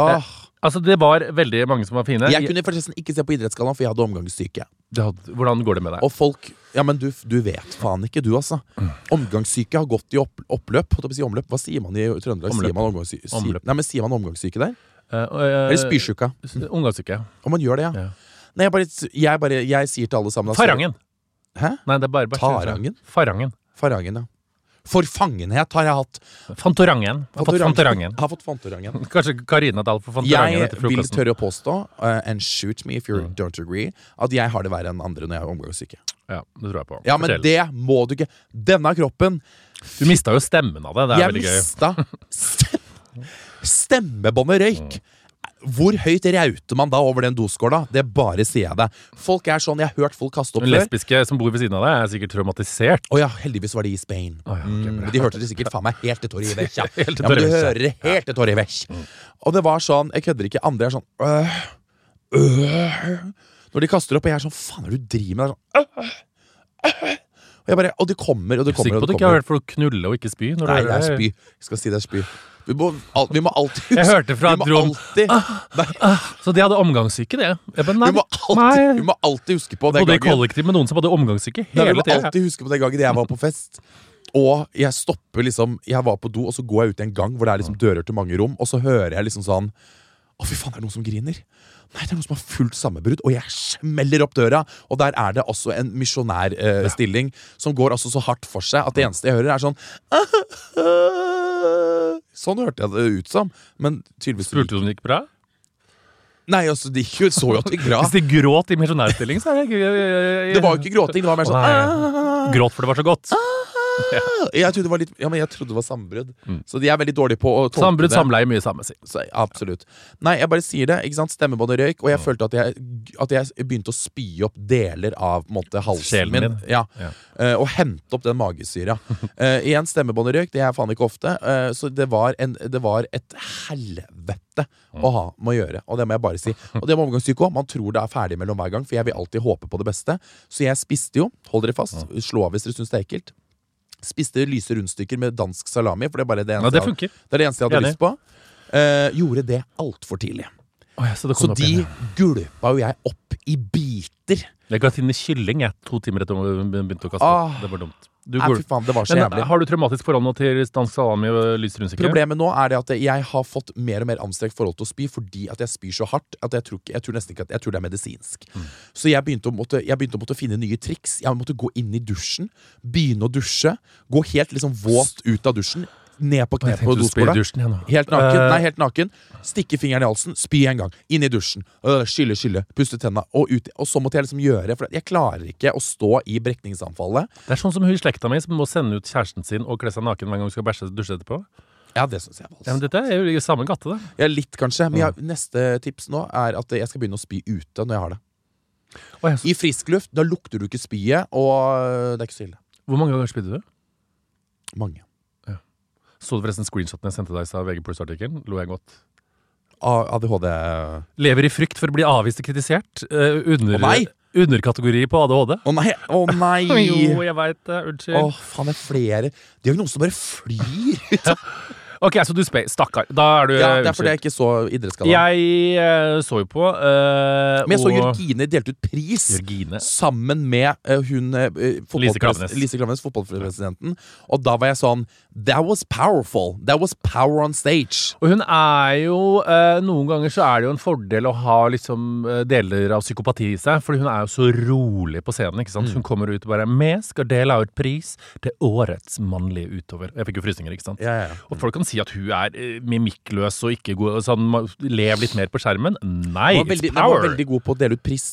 Åh. Altså, det var veldig mange som var fine. Jeg kunne forresten ikke se på Idrettsgallaen, for jeg hadde omgangssyke. Hadde- Hvordan går det med deg? Og folk Ja, men du, du vet faen ikke, du, altså. Omgangssyke har gått i opp, oppløp. Si omløp. Hva sier man i Trøndelag? Omløp. Sier man omgangssyke? Nei, men sier man omgangssyke der? Eh, og, eh, Eller spysjuka? Omgangssyke. Og man gjør det, ja. Nei, jeg bare, jeg bare Jeg sier til alle sammen at- Farangen. Hæ? Nei, det er bare, bare Tarangen? Farangen. Farangen, ja. Forfangenhet har jeg hatt. Fantorangen. Har fått Fantorangen. Har fått Fantorangen. Kanskje Karina Dahl får Fantorangen Jeg etter vil tørre å påstå, uh, and shoot me if you Mm. don't agree, at jeg har det verre enn andre når jeg er omgangssyke. Ja, det tror jeg på. Ja, men Fortell. det må du ikke. Denne kroppen Du mista jo stemmen av det. Det er Jeg veldig gøy. Jeg mista stem Stemmebåndet røyk. Hvor høyt rauter man da over den doskåla? Det bare sier jeg det. Folk er sånn, Jeg har hørt folk kaste opp før. lesbiske som bor ved siden av deg, er sikkert traumatisert. Å ja, heldigvis var de i Spain. Oh ja, okay, mm, de hørte det sikkert faen meg helt til Torrevecchia. Helt Ja. Ja, men du hører det helt til Torrevecchia. Og det var sånn, jeg kødder ikke, andre er sånn øh, øh. Når de kaster opp, og jeg er sånn Faen, er det du driver med? Det er Sånn, øh, øh. Og, jeg bare, og det kommer og det kommer. Sikker på at du ikke har hørt folk knulle og ikke spy? Nei, det er spy. Jeg skal si det er spy. Vi må, al vi må alltid huske Jeg hørte fra et rom alltid Nei, Så de hadde omgangssyke, det? Bare, nei, vi må alltid, vi må alltid huske på den Bodde i kollektiv med noen som hadde omgangssyke Nei, vi må tiden. alltid huske på den gangen jeg var på fest. Og jeg stopper liksom Jeg var på do, og så går jeg ut i en gang hvor det er liksom dører til mange rom, og så hører jeg liksom sånn Å, fy faen, er det noen som griner? Nei, det er noen som har fullt sammenbrudd, og jeg smeller opp døra. Og der er det altså en misjonærstilling eh, stilling som går altså så hardt for seg at det eneste jeg hører, er sånn Sånn hørte jeg det ut som. Men tydeligvis Spurte du om det gikk bra? Nei, altså, jo så jo at de gråt. Hvis de gråt i misjonærstilling, så er det ikke Det var jo ikke gråting, det var mer sånn. Gråt for det var så godt. Jeg trodde det var litt Ja, men jeg trodde det var sammenbrudd. Så de er veldig dårlige på å tolke sambrudd, det. samleie, mye samme, si. Så, absolutt. Nei, jeg bare sier det. ikke sant? Stemmebåndet røyk, og jeg følte at jeg, at jeg begynte å spy opp deler av måte, halsen Sjelen min. Ja. Ja. Uh, og hente opp den magesyra. uh, igjen, stemmebåndet røyk. Det er faen ikke ofte. Uh, så det var, en, det var et helvete å ha med å gjøre. Og det må jeg bare si. Og det med omgangssyke òg. Man tror det er ferdig mellom hver gang, for jeg vil alltid håpe på det beste. Så jeg spiste jo, hold dere fast, slå av hvis dere syns det er ekkelt. Spiste lyse rundstykker med dansk salami, for det er bare det Ja, eneste, det jeg, det er det eneste jeg hadde Enig. lyst på. Eh, gjorde det altfor tidlig. Oh, ja, så det kom Så de igjen. gulpa jo jeg opp i biter. Jeg ga til kylling jeg, to timer etter at hun begynte å kaste. Ah. Det var dumt. Du Nei, fy faen, det var så Men jævlig. Har du traumatisk forhold nå til dansk salami og lyst rundstykke? Problemet nå er det at jeg har fått mer og mer anstrengt forhold til å spy fordi at jeg spyr så hardt at jeg tror, ikke, jeg tror nesten ikke at jeg tror det er medisinsk. Mm. Så jeg begynte, måtte, jeg begynte å måtte finne nye triks. Jeg måtte gå inn i dusjen, begynne å dusje, gå helt liksom våt ut av dusjen, ned på kne på doskåla. Helt naken, Eh, nei, helt naken. Stikke fingeren i halsen, spy en gang. Inn i dusjen. Øh, Skylle, skylle. Puste tenna. Og, ut, og så måtte jeg liksom gjøre For jeg klarer ikke å stå i brekningsanfallet. Det er sånn som hun i slekta mi som må sende ut kjæresten sin og kle seg naken hver gang hun skal bæsje og dusje etterpå. Ja, det syns jeg. Ja, men Altså. Dette er jo i samme gate, det. Ja, litt, kanskje. Men jeg, neste tips nå er at jeg skal begynne å spy ute når jeg har det. Oh, jeg så- I frisk luft da lukter du ikke spyet, og det er ikke så ille. Hvor mange ganger spydde du? Mange. Så du forresten screenshoten jeg sendte deg av VG Pluss-artikkelen? Lo jeg godt. ADHD Lever i frykt for å bli avvist og kritisert. Uh, under, oh! Underkategori på ADHD. Å nei! Å nei! Jo, jeg veit det. Unnskyld. Å, faen, det er flere Diagnoser bare flyr ut. Ok, så du spør. Stakkar. Da er du Ja, det er fordi jeg ikke så idrettsgallaen. Jeg eh, så jo på eh, Men jeg så og- Jørgine delte ut pris. Jørgine. Sammen med eh, hun eh, fotballpres- Lise Klaveness. Lise Klaveness, fotballpresidenten. Og da var jeg sånn That was powerful. That was power on stage. Og hun er jo eh, Noen ganger så er det jo en fordel å ha liksom eh, deler av psykopati i seg, fordi hun er jo så rolig på scenen. ikke sant? Mm. Hun kommer ut og bare 'Vi skal dele ut pris til årets mannlige utøver'. Jeg fikk jo frysninger, ikke sant? Ja, ja, ja. Og folk kan kan si at hun er eh, mimikkløs og ikke god sånn, Lev litt mer på skjermen. Nei, var, it's power! Hun var veldig god på å dele ut pris.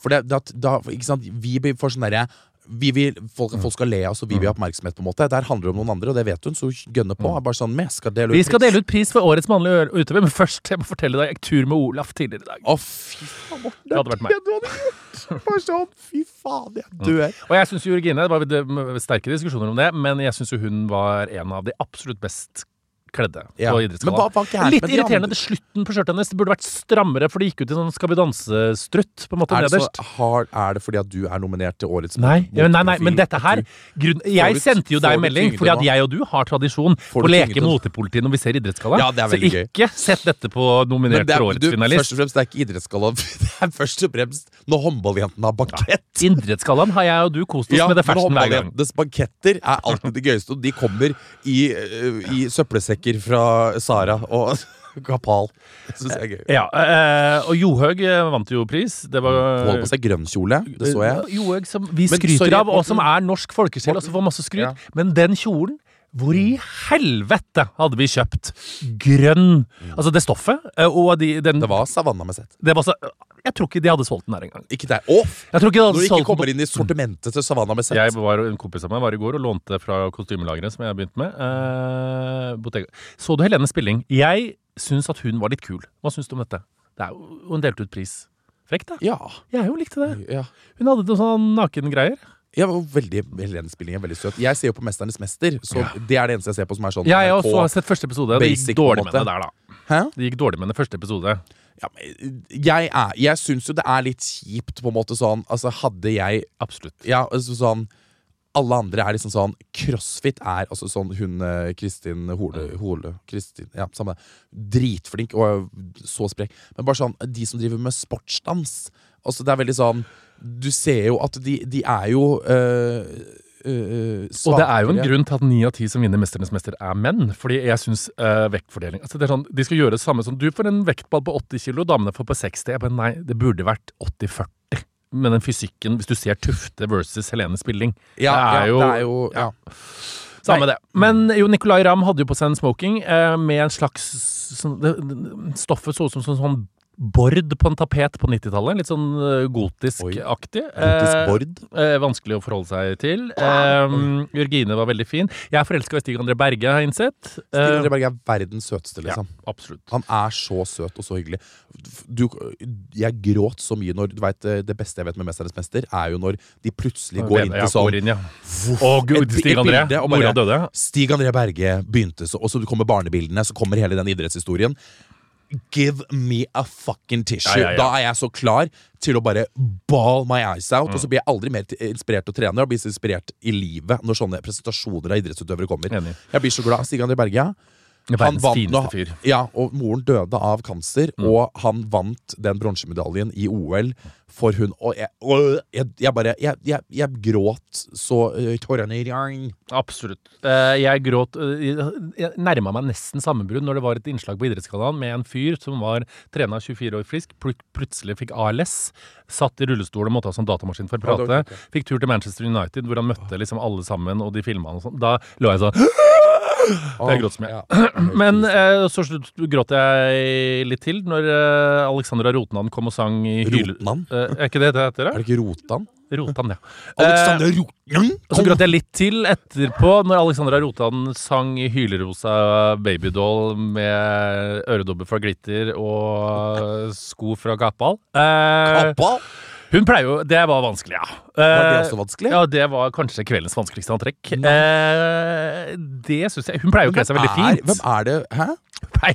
For det, da, da, ikke sant? Vi får sånn derre vi vil, folk, folk skal le av oss, og vi vil ha oppmerksomhet. på en måte Der handler det om noen andre, og det vet hun, så hun gønner på. Er bare sånn, vi skal dele ut Vi skal dele ut pris for årets mannlige utøver, men først jeg må fortelle deg jeg tur med Olaf tidligere i dag. Å, fy faen, Morten. Det hadde vært meg. du hadde gjort. Bare sånn, fy faen, jeg dør. Og jeg syns Jørgine Det var sterke diskusjoner om det, men jeg syns hun var en av de absolutt best kledde Ja. på gærent Litt irriterende til slutten på skjørtet hennes. Det burde vært strammere, for det gikk ut i sånn Skal vi danse-strutt på en måte Er det, nederst. hard, er det fordi at du er nominert til årets Nei, ja, nei, nei, men dette her grunn, Jeg sendte jo deg melding fordi at jeg og du har tradisjon på å leke motepoliti når vi ser Idrettsgalla. Ja, Så ikke gøy. sett dette på nominert til for årets du, finalist. først og fremst, det er ikke Idrettsgalla. Det er først og fremst når håndballjentene har bankett. Idrettsgallaen har jeg og du kost oss Ja, med det fersen hver gang. håndballjentenes banketter er alltid det gøyeste. Og de kommer i, i i søppelsekker fra Sara og Kapal. Det syns jeg er gøy. Ja, eh, og Johaug eh, vant jo pris. Det var Hun på seg grønn kjole, det så jeg. Johaug som vi Men skryter sorry, av, og som er norsk folkesjel, og som får masse skryt. Ja. Men den kjolen hvor i helvete hadde vi kjøpt grønn Altså det stoffet, eh, og de, den Det var Savanna med sett. det var så, Jeg tror ikke de hadde solgt den der engang. Ikke der. Å! Jeg tror ikke de Når hadde du ikke solgt den kommer inn i sortimentet til Savannah med sett. Jeg var, En kompis av meg var i går og lånte fra kostymelageret som jeg begynte med. Eh, Bottega. Så du Helene Spilling? Jeg syns at hun var litt kul. Hva syns du om dette? Det er jo Hun delte ut pris. Frekt, da. Ja. Jeg jo likte det. ja. Hun hadde noen sånne nakengreier. Jeg var veldig, Helene Spilling er veldig søt. Jeg ser jo på 'Mesternes mester', så Ja. det er det eneste jeg ser på som er sånn Jeg NRK. også har sett første episode. Det Basic, gikk på en dårlig med måte. det der, da. Hæ? Det gikk dårlig med det første episode. Ja, jeg er, jeg syns jo det er litt kjipt, på en måte sånn Altså, hadde jeg Absolutt. Ja, altså sånn alle andre er liksom sånn Crossfit er altså sånn hun eh, Kristin Hole, Hole Kristin, ja, samme Dritflink og så sprek. Men bare sånn, de som driver med sportsdans Altså det er veldig sånn Du ser jo at de, de er jo øh, øh, Og det er jo en grunn til at ni av ti som vinner Mesternes mester, er menn. Fordi jeg syns vektfordeling altså det er sånn, De skal gjøre det samme som du får en vektball på 80 kilo, damene får på 60. Jeg bare, nei, det burde vært 80-40. Med den fysikken, hvis du ser Tufte versus Helene Spilling. ja, det er ja, jo- det er jo ja. Samme det. Men jo, Nicolay Ramm hadde jo på seg en smoking eh, med en slags sånn, det, Stoffet så ut som sånn, sånn bord på en tapet på 90-tallet. Litt sånn eh, gotisk-aktig. Gotisk Eh, bord. Eh, vanskelig å forholde seg til. Eh, Jørgine var veldig fin. Jeg er forelska i Stig André Berge, har jeg innsett. Stig Eh, André Berge er verdens søteste, ja, liksom. absolutt. Han er så søt og så hyggelig. Du, jeg gråt så mye når du vet, Det beste jeg vet med 'Mesternes mester', er jo når de plutselig går inn til sånn går inn, ja. Å, gud, Stig André. Mora døde. Stig André Berge begynte så Og så kommer barnebildene, så kommer hele den idrettshistorien. Give me a fucking tissue. Ja, ja, ja. Da er jeg så klar til å bare ball my eyes out. Og så blir jeg aldri mer inspirert til å trene. Jeg blir så inspirert i livet når sånne presentasjoner av idrettsutøvere kommer. Enig. Jeg blir så glad. Stig André Berge, ja. Han Verdens fineste fyr. Mm. Ja, og moren døde av kanser, og han vant den bronsemedaljen i OL for hun Og jeg, og jeg, jeg bare Jeg, jeg, gråt så uh, tårene rang. Absolutt. Eh, jeg gråt uh, Jeg nærma meg nesten sammenbrudd når det var et innslag på Idrettskanalen med en fyr som var trena 24 år frisk, plut plutselig fikk ALS, satt i rullestol og måtte ha sånn datamaskin for å prate. Fikk tur til Manchester United, hvor han møtte liksom alle sammen, og de filma han og sånn. Da lå jeg sånn Det er gråt som jeg. Ja. Men eh, så slutt- gråt jeg litt til når eh, Alexandra Rotnan kom og sang i hyle... Rotnan? Eh, er ikke det det heter? Er det ikke Rotan? Rotan, ja. Alexandra Rotnan? Og så gråt jeg litt til etterpå, når Alexandra Rotan sang i hylerosa babydoll med øredobber fra Glitter og sko fra kappal Eh, Kappa? Hun pleier jo Det var vanskelig, ja. Var det Eh, også vanskelig? Ja, det var kanskje kveldens vanskeligste antrekk. Eh, det syns jeg Hun pleier jo å kle seg veldig fint. hvem er det? Hæ?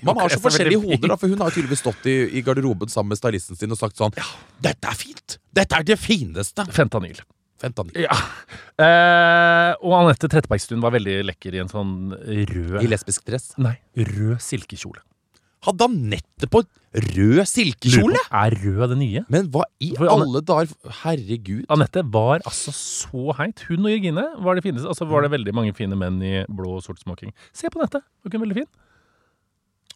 Man har så forskjellige hoder, da, for hun har tydeligvis stått i, i garderoben sammen med stylisten sin og sagt sånn Dette er fint! Dette er det fineste! Fentanyl. Fentanyl. Ja. Eh, og Anette Trettebergstuen var veldig lekker i en sånn rød I lesbisk dress. Nei, rød silkekjole. Hadde Anette på rød silkekjole? Er rød det nye? Men hva i For alle dager Herregud. Anette var altså så heit. Hun og Jørgine var det fineste. Altså var det veldig mange fine menn i blå og sort smoking. Se på Anette! Var ikke hun veldig fin?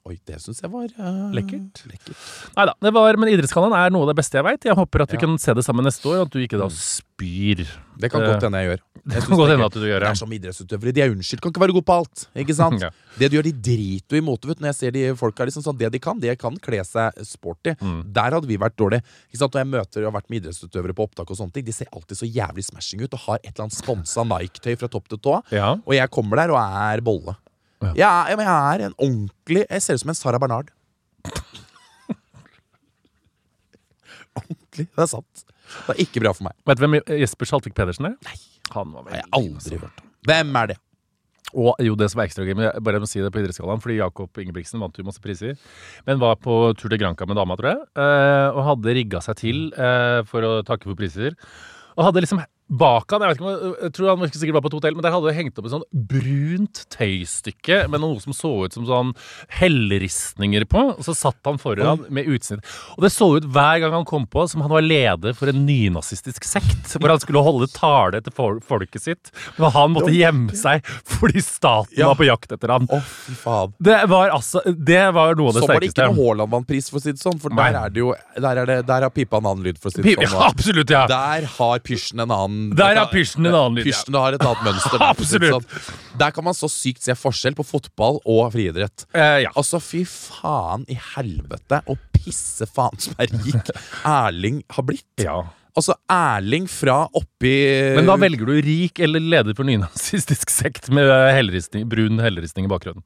Oi, det syns jeg var uh, Lekkert. lekkert. Nei da. Men Idrettskanalen er noe av det beste jeg veit. Jeg håper at vi Ja. kan se det sammen neste år, og at du ikke da spyr. Det kan Eh, godt hende jeg gjør. Jeg kan godt hende at du gjør ja. det. er som idrettsutøvere. De er unnskyldt. Kan ikke være gode på alt. Ikke sant? Ja. Det du gjør, de driter jo i mote. Når jeg ser de folka liksom sånn, Det de kan, det kan kle seg sporty. Mm. Der hadde vi vært dårlige. Ikke sant? Når jeg møter og har vært med idrettsutøvere på opptak, og sånne ting De ser alltid så jævlig smashing ut og har et eller annet sponsa Nike-tøy fra topp til tå. Ja. Og jeg kommer der og er bolle. Ja. Jeg, er, jeg er en ordentlig Jeg ser ut som en Sarah Bernard. ordentlig. Det er sant. Det er ikke bra for meg. Vet du hvem Jesper Saltvik Pedersen er? Nei. Han var har jeg veldig aldri hørt om. Hvem er det? Og jo, det som var ekstra gøy, men jeg bare må si det på idrettsgallaen, fordi Jakob Ingebrigtsen vant jo masse priser, men var på tur til Granca med dama, tror jeg, eh, og hadde rigga seg til eh, for å takke for priser. Og hadde liksom bak han, jeg vet ikke om, jeg tror han sikkert var på et hotell, men der hadde det hengt opp et sånn brunt tøystykke med noe som så ut som sånn hellristninger på. Og så satt han foran med utsnitt. Og det så ut hver gang han kom på som han var leder for en nynazistisk sekt, hvor han skulle holde tale til folket sitt. Men han måtte gjemme seg fordi staten Ja. var på jakt etter han. Oh, fy faen. Det var altså Det var noe av det Så var det ikke sterkeste. noe Haaland vant pris, for å si det sånn. For der er det jo Der, er det, der har pipa en annen lyd, for å si det sånn. Ja, absolutt, ja. Der har pysjen en annen Der har pysjen en annen lyd. Pysjen har et annet mønster. Absolutt. sånn. Der kan man så sykt se forskjell på fotball og friidrett. Eh, ja. Altså, fy faen i helvete og pisse faen som er rik Erling har blitt. ja. Altså, Erling fra oppi Men da velger du rik eller leder for nynazistisk sekt med helleristning, brun helleristning i bakgrunnen.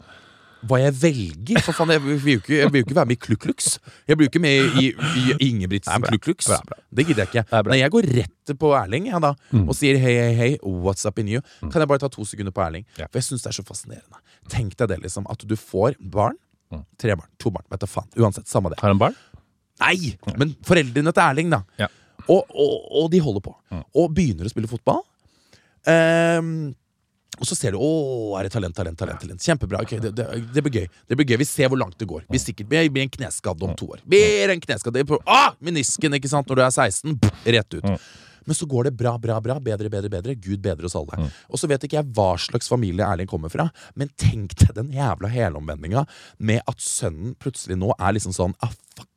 Hva jeg velger. For faen, jeg vil jo ikke, jeg vil jo ikke være med i Klukklux. Jeg blir jo ikke med i, i Ingebrigtsen. Kluklux. Bra, bra. Det gidder jeg ikke. Nei, jeg går rett på Erling ja, da, og sier hei, hei, hei, what's up in you? Kan jeg bare ta to sekunder på Erling? Ja. For jeg syns det er så fascinerende. Tenk deg det, liksom. At du får barn. Tre barn, to barn, vet du faen. Uansett, samme det. Har han barn? Nei! Men foreldrene til Erling, da. Ja. Og, og, og de holder på. Og begynner å spille fotball. Ehm, og så ser du å, er det talent, talent, talent. talent Kjempebra. ok, det, det, det blir gøy. Det blir gøy, Vi ser hvor langt det går. Vi sikkert blir, blir en kneskadd om to år. Blir en kneskadd ah, Menisken ikke sant, når du er 16. Pff, rett ut. Men så går det bra, bra, bra. Bedre, bedre, bedre. Gud bedre oss alle. Og så vet ikke jeg hva slags familie Erling kommer fra, men tenk deg den jævla helomvendinga med at sønnen plutselig nå er liksom sånn ah,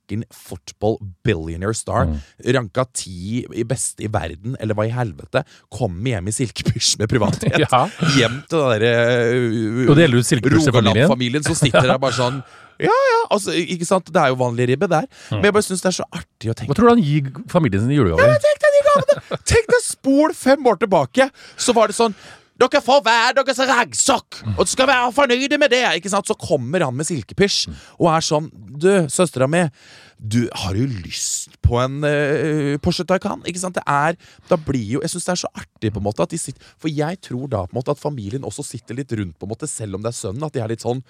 fucking football billionaire star. Ranka ti i beste i verden, eller hva i helvete. Kommer hjem i silkepysj med privathet. Ja. Hjem til den derre gjelder silkepysj-familien. Rogaland-familien som sitter der bare sånn Ja, ja, altså, ikke sant? Det er jo vanlig ribbe der. Men jeg bare syns det er så artig å tenke Hva tror du han gir familien sin i julegave? Tenk deg de gavene! Tenk deg spol fem år tilbake, så var det sånn dere får hver deres raggsokk, og du skal være fornøyde med det. Ikke sant? Så kommer han med silkepysj og er sånn Du, søstera mi, du har jo lyst på en uh, Porsche Taycan. Ikke sant? Det er Da blir jo Jeg syns det er så artig, på en måte, at de sitter For jeg tror da på en måte at familien også sitter litt rundt, på en måte, selv om det er sønnen. At de er litt sånn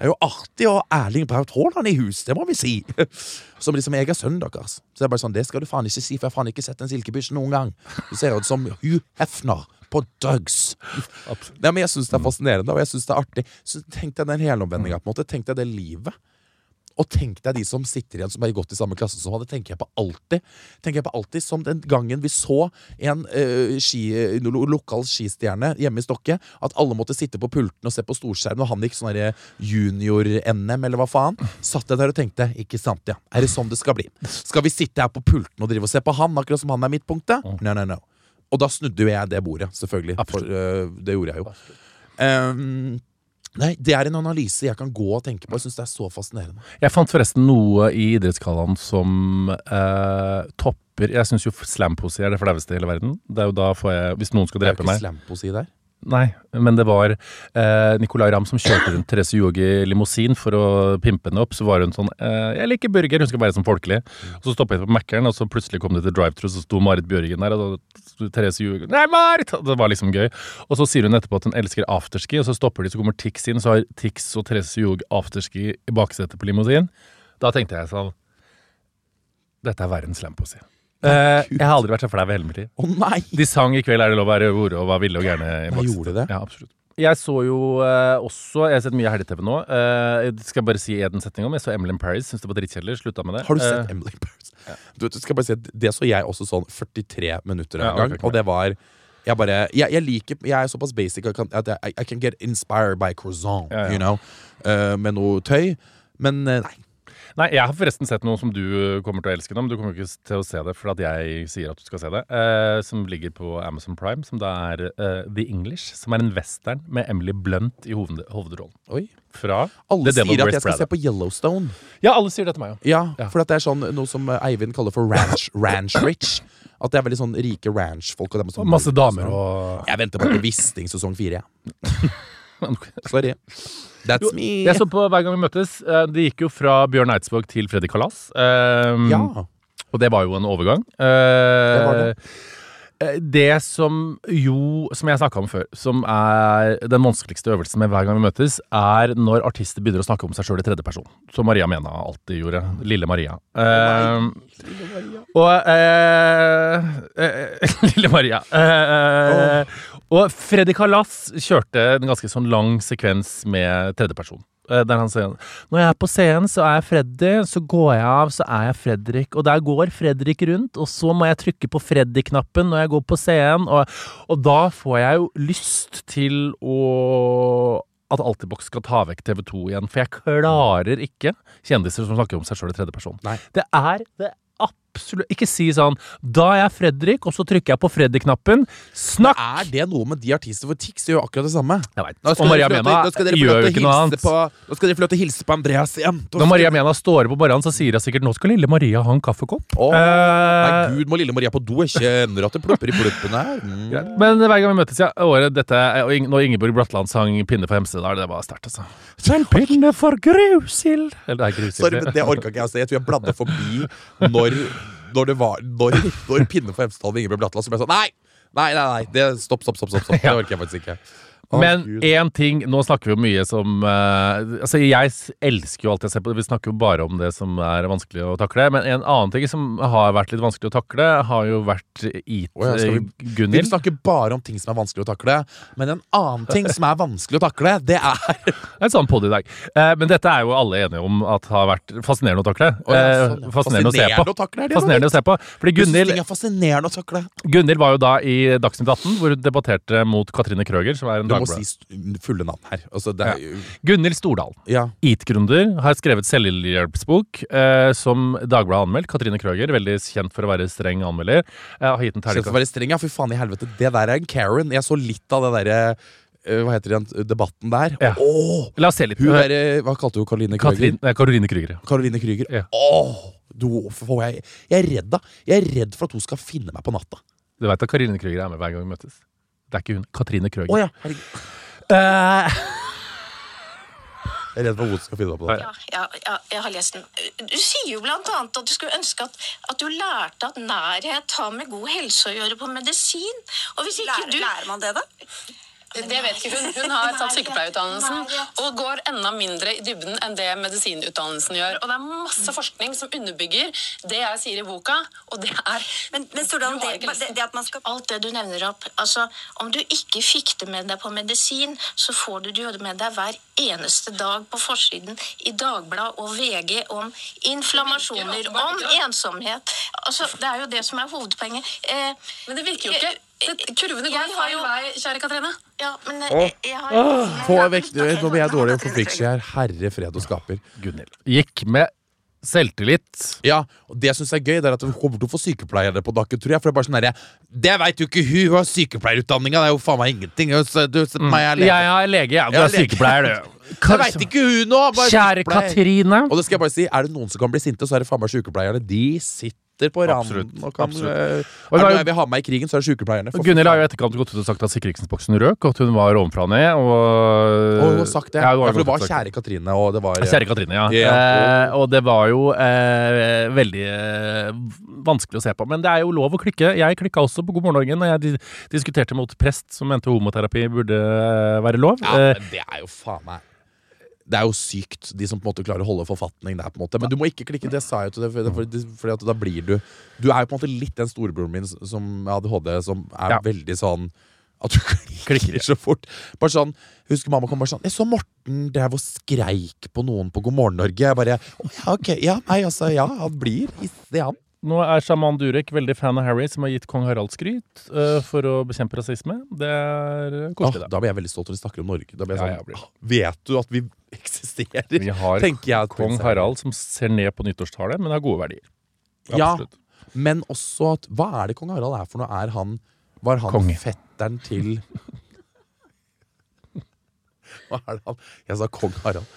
det er jo artig å ha Erling Braut Haaland i hus, det må vi si. Som liksom jeg er sønnen deres. Så det er bare sånn, det skal du faen ikke si, for jeg har faen ikke sett en silkepysj noen gang. Du ser ut som Hugh Hefner på Drugs. Ja, men jeg syns det er fascinerende, og jeg syns det er artig. Så tenk deg den helomvendinga. Tenk deg det livet. Og tenk deg de som sitter igjen som har gått i samme klasse som han. Det tenker jeg på alltid. Tenker jeg på alltid Som den gangen vi så en uh, ski, lo- lokal skistjerne hjemme i Stokke. At alle måtte sitte på pulten og se på storskjermen, og han gikk sånn junior-NM, eller hva faen. Satt jeg der og tenkte ikke sant, ja. Er det sånn det skal bli? Skal vi sitte her på pulten og drive og se på han, akkurat som han er midtpunktet? No, no, no. Og da snudde jo jeg det bordet, selvfølgelig. For, uh, det gjorde jeg jo. Um, nei, det er en analyse jeg kan gå og tenke på. Jeg syns det er så fascinerende. Jeg fant forresten noe i idrettsgallaen som uh, topper Jeg syns jo slampoesi er det flaueste i hele verden. Det er jo da får jeg Hvis noen skal Det er jo drepe ikke meg slampoesi der. Nei, men det var eh, Nicolay Ramm som kjørte rundt Therese Johaug i limousin for å pimpe henne opp. Så var hun sånn eh, 'Jeg liker burger, hun skal være sånn folkelig'. Og så stoppet jeg på Mækkern, og så plutselig kom det til drive-thru, så sto Marit Bjørgen der, og da Therese Johaug 'Nei, Marit!' Det var liksom gøy. Og så sier hun etterpå at hun elsker afterski, og så stopper de, så kommer Tix inn, så har Tix og Therese Johaug afterski i baksetet på limousin. Da tenkte jeg sånn Dette er verdens slampoesi. Eh, jeg har aldri vært så flau i hele mitt liv. Å nei! De sang 'I kveld er det lov å være hore' og var ville og gærne. i baksetet. gjorde det? Ja, absolutt. Jeg så jo eh, også Jeg har sett mye helg-TV nå. Eh, jeg skal bare si en setning om Jeg så Emily in Paris. Syns det var drittkjedelig. Slutta med det. Har du sett Eh, Emily in Paris? Du vet, skal jeg bare si at Det så jeg også sånn 43 minutter en Ja, gang, ok, ok. og det var jeg bare, jeg, jeg liker Jeg er såpass basic at jeg kan- at jeg, I can get inspired by croissant, Ja, ja. you know, eh, med noe tøy. Men eh, nei. Nei, jeg har forresten sett noe som du kommer til å elske nå, men du kommer ikke til å se det for at jeg sier at du skal se det. Eh, som ligger på Amazon Prime, som da er eh, The English. Som er en western med Emily Blunt i hoved hovedrollen. Oi. Fra Alle sier at jeg skal Prada. se på Yellowstone. Ja, alle sier det til meg òg. Ja, Ja. for at det er sånn noe som Eivind kaller for ranch, ranch rich. At det er veldig sånn rike ranch-folk. og det sånn- Masse damer og Jeg venter på Wisting sesong fire, jeg. Sorry. That's me. Jeg så på Hver gang vi møtes. eh, Det gikk jo fra Bjørn Eidsvåg til Freddy Kalas. Um, Ja. Og det var jo en overgang. Eh, var det. eh, Det som jo, som jeg snakka om før, som er den vanskeligste øvelsen med hver gang vi møtes, er når artister begynner å snakke om seg sjøl i tredjeperson. Som Maria Mena alltid gjorde. Lille Maria. Eh, og uh, uh, Lille Maria. Eh, og Freddy Kalas kjørte en ganske sånn lang sekvens med tredjeperson. Eh, Der han sier Når jeg er på scenen, så er jeg Freddy. Så går jeg av, så er jeg Fredrik. Og der går Fredrik rundt, og så må jeg trykke på Freddy-knappen når jeg går på scenen. Og, og da får jeg jo lyst til å at Altibox skal ta vekk TV2 igjen. For jeg klarer ikke kjendiser som snakker om seg sjøl i tredjeperson. Det er det absolutt Ikke si sånn Da er jeg Fredrik, og så trykker jeg på Freddy-knappen. Snakk! Er det noe med de artistene for Tix gjør akkurat det samme? Jeg vet. Nå skal Og Maria dere Mena nå skal dere gjør jo ikke noe annet. På, nå skal dere få lov til å hilse på Andreas igjen. Når Maria Mena står opp på morgenen, så sier hun sikkert 'Nå skal lille Maria ha en kaffekopp'. Åh, Eh, Nei, gud, må lille Maria på do. Jeg kjenner at det plopper i pluppene her. Mm. Men hver gang vi møtes, ja, året dette Ing- Når Ingeborg Bratland sang 'Pinne for Hemsedal', det var sterkt, altså. Pinne for grusild Eller det er grusild. Sorry, men det orka ikke jeg å se. Jeg tror jeg bladde forbi når, når det var Når, når pinne for Hemsedal med Ingeborg Blatland, så ble jeg sånn Nei! Nei, nei, nei. Det, stopp, stopp, stopp. stopp, stopp. Det orker jeg faktisk ikke. Men én ting Nå snakker vi jo mye som uh, Altså, jeg elsker jo alt jeg ser på. Vi snakker jo bare om det som er vanskelig å takle. Men en annen ting som har vært litt vanskelig å takle, har jo vært Eat oh, ja, vi- Gunhild. Vi snakker bare om ting som er vanskelig å takle. Men en annen ting som er vanskelig å takle, det er Det er en sånn podd i dag. Uh, men dette er jo alle enige om at har vært fascinerende å takle. Ja, Eh, sånn, ja. fascinerende å se på. Fascinerende å takle, er det Fascinerende å se på. Fordi Gunhild, er fascinerende å takle. Gunhild var jo da i Dagsnytt 18, hvor hun debatterte mot Katrine Krøger, som er en Du må si fulle navn her. Altså, det er ja. Gunhild Stordal. Ja. EAT-gründer, har skrevet selvhjelpsbok eh, som Dagbladet har anmeldt. Katrine Krøger, veldig kjent for å være streng anmelder. Eh, har gitt en Kjent for å være streng, ja. Fy faen i helvete. Det der er en Karen. Jeg så litt av det derre eh, Hva heter den? Debatten der. Ja. Åh, La oss se litt. Eh, Hva kalte hun Karoline Krüger? Karoline Krüger. Karoline Krüger. Ja. Åh, du, får jeg, jeg er redd da. Jeg er redd for at hun skal finne meg på natta. Du vet at Karoline Krüger er med hver gang vi møtes? Det er ikke hun. Katrine Krøger. Oh, ja. Eh, Jeg er redd for hun skal finne opp på det. Ja, ja, ja, jeg har lest den. Du sier jo blant annet at du skulle ønske at, at du lærte at nærhet har med god helse å gjøre på medisin. Og hvis ikke Lærer, du lærer man det, da? Det vet ikke hun. Hun har tatt sykepleierutdannelsen og går enda mindre i dybden enn det medisinutdannelsen gjør. Og det er masse forskning som underbygger det jeg sier i boka, og det er Men, men Stordalen, det, det, at man skal Alt det du nevner opp altså, Om du ikke fikk det med deg på medisin, så får du det jo med deg hver eneste dag på forsiden i Dagbladet og VG om inflammasjoner, om ensomhet. Altså, det er jo det som er hovedpoenget. Eh, Men det virker jo ikke. Kurvene Jeg går har feil vei, kjære Katrine. ja, men jeg, jeg har Få vekk Nå blir jeg dårlig på flikkski her. Herre fred og skaper. Gunhild. Gikk med selvtillit. Ja, og det jeg syns er gøy, det er at vi kommer til å få sykepleiere på Dakken, tror jeg. For det er bare sånn herre Det veit jo ikke hun! Hun har sykepleierutdanninga! Det er jo faen meg ingenting. Du, du, du, meg er lege. Jeg er lege, ja. Du Jeg er er sykepleier, du. Det veit ikke hun nå! Bare Kjære sykepleier. Katrine. Og det skal jeg bare si, er det noen som kan bli sinte, så er det faen meg sykepleierne. De sitter på Absolutt, randen og kan absolutt. eh, Og Er det det var noe jeg vil ha med meg i krigen, så er det sykepleierne. Gunhild har jo etterkant gått ut og sagt at sikringsboksen røk, og at hun var ovenfra og ned. Og, Og hun har sagt det. Ja, Ja, hun har for det var kjære Katrine, og det var Kjære Katrine, ja. Ja. Eh, og det var jo eh, veldig eh, vanskelig å se på. Men det er jo lov å klikke. Jeg klikka også på God morgen Norge når jeg diskuterte mot prest som mente homoterapi burde eh, være lov. Ja, Eh, men det er jo faen meg Det er jo sykt, de som på en måte klarer å holde forfatning der. på en måte Men du må ikke klikke, det sa jeg til deg, for, for, at da blir du Du er jo på en måte litt den storebroren min som med ADHD, som er Ja. veldig sånn at du klikker så fort. Bare sånn, jeg Husker mamma kom bare sånn Jeg så Morten drev og skreik på noen på God morgen Norge. Jeg bare ja, ok. Ja, nei, altså. Ja, han blir hissig, han. Nå er sjaman Durek veldig fan av Harry, som har gitt kong Harald skryt uh, for å bekjempe rasisme. Det er eh, koselig, det. da blir jeg veldig stolt når de snakker om Norge. Da blir jeg Ja, sånn, jeg blir- Vet du at vi eksisterer? Vi har jeg kong Harald som ser ned på nyttårstallet, men har gode verdier. Ja, men også at Hva er det kong Harald er for noe? Er han Var han Konge. fetteren til Hva er det han Jeg sa kong Harald.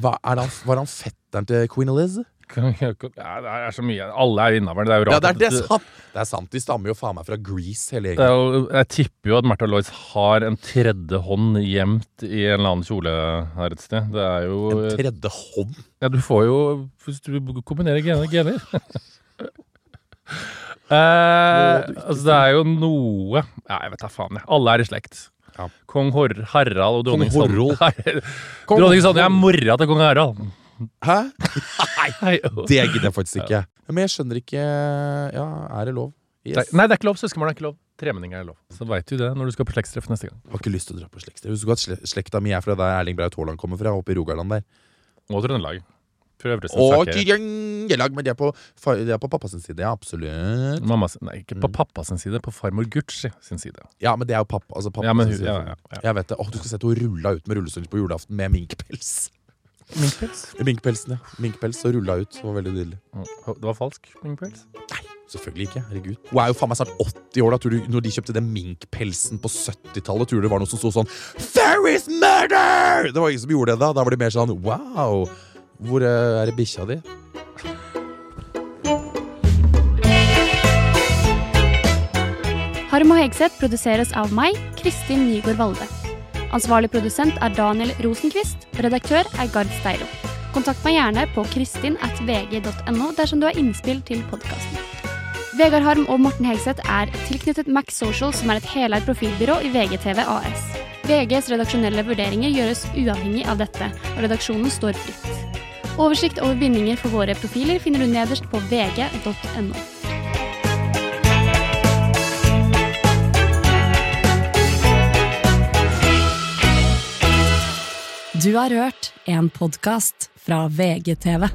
Hva han, var han fetteren til queen Eliz? Ja, det er så mye. Alle er innafor. Det er jo Ja, det er, det, er sant. det er sant. De stammer jo faen meg fra Grease, hele gjengen. jeg tipper jo at Märtha Lois har en tredje hånd gjemt i en eller annen kjole her et sted. Det er jo En tredje hånd. Ja, du får jo Hvis du kombinerer gener, gener. eh, altså, det er jo noe Ja, jeg vet da faen, jeg. Alle er i slekt. Ja. Kong Hor Harald og dronning Sonja. Dronning Sonja er mora til kong Harald. Hæ? Nei, Det gidder jeg faktisk ikke. Men jeg skjønner ikke Ja, er det lov? Yes. Nei, nei, det er ikke lov. Søskenbarn er ikke lov. Tremenninger er lov. Så veit du det når du skal på slektstreff neste gang. Jeg har ikke lyst til å dra på slektstreff. Husk at slekta mi er fra der Erling Braut Haaland kommer fra, oppe i Rogaland der. Og Trøndelag. Og men det er på, de er på pappas side. Ja, absolutt. mamma Nei, ikke på Mm. pappas side, på farmor Gucci sin side. Ja, men det er jo pappa. Altså pappa Ja, men sin hun- ja, ja. Jeg vet det. Åh, du skal se at hun rulla ut med rullestol på julaften med minkpels. Minkpels? Minkpelsen, ja. Minkpels og rulla ut. Det var veldig nydelig. Det var falsk minkpels? Selvfølgelig ikke. Herregud. Hun er jo faen meg snart 80 år da. Tror du, når de kjøpte den minkpelsen på 70-tallet, tror du det var noe som sto sånn There is murder! Det var ingen som gjorde det da. Da var det mer sånn wow. Hvor eh, er det bikkja di? Harm og Hegseth produseres av meg, Kristin Nygaard Valde. Ansvarlig produsent er Daniel Rosenquist. Redaktør er Gard Steiro. Kontakt meg gjerne på kristin.vg.no dersom du har innspill til podkasten. Vegard Harm og Morten Hegseth er tilknyttet Max Social, som er et heleid profilbyrå i VGTV AS. VGs redaksjonelle vurderinger gjøres uavhengig av dette, og redaksjonen står fritt. Oversikt over bindinger for våre profiler finner du nederst på vg.no. Du har hørt en podkast fra VGTV.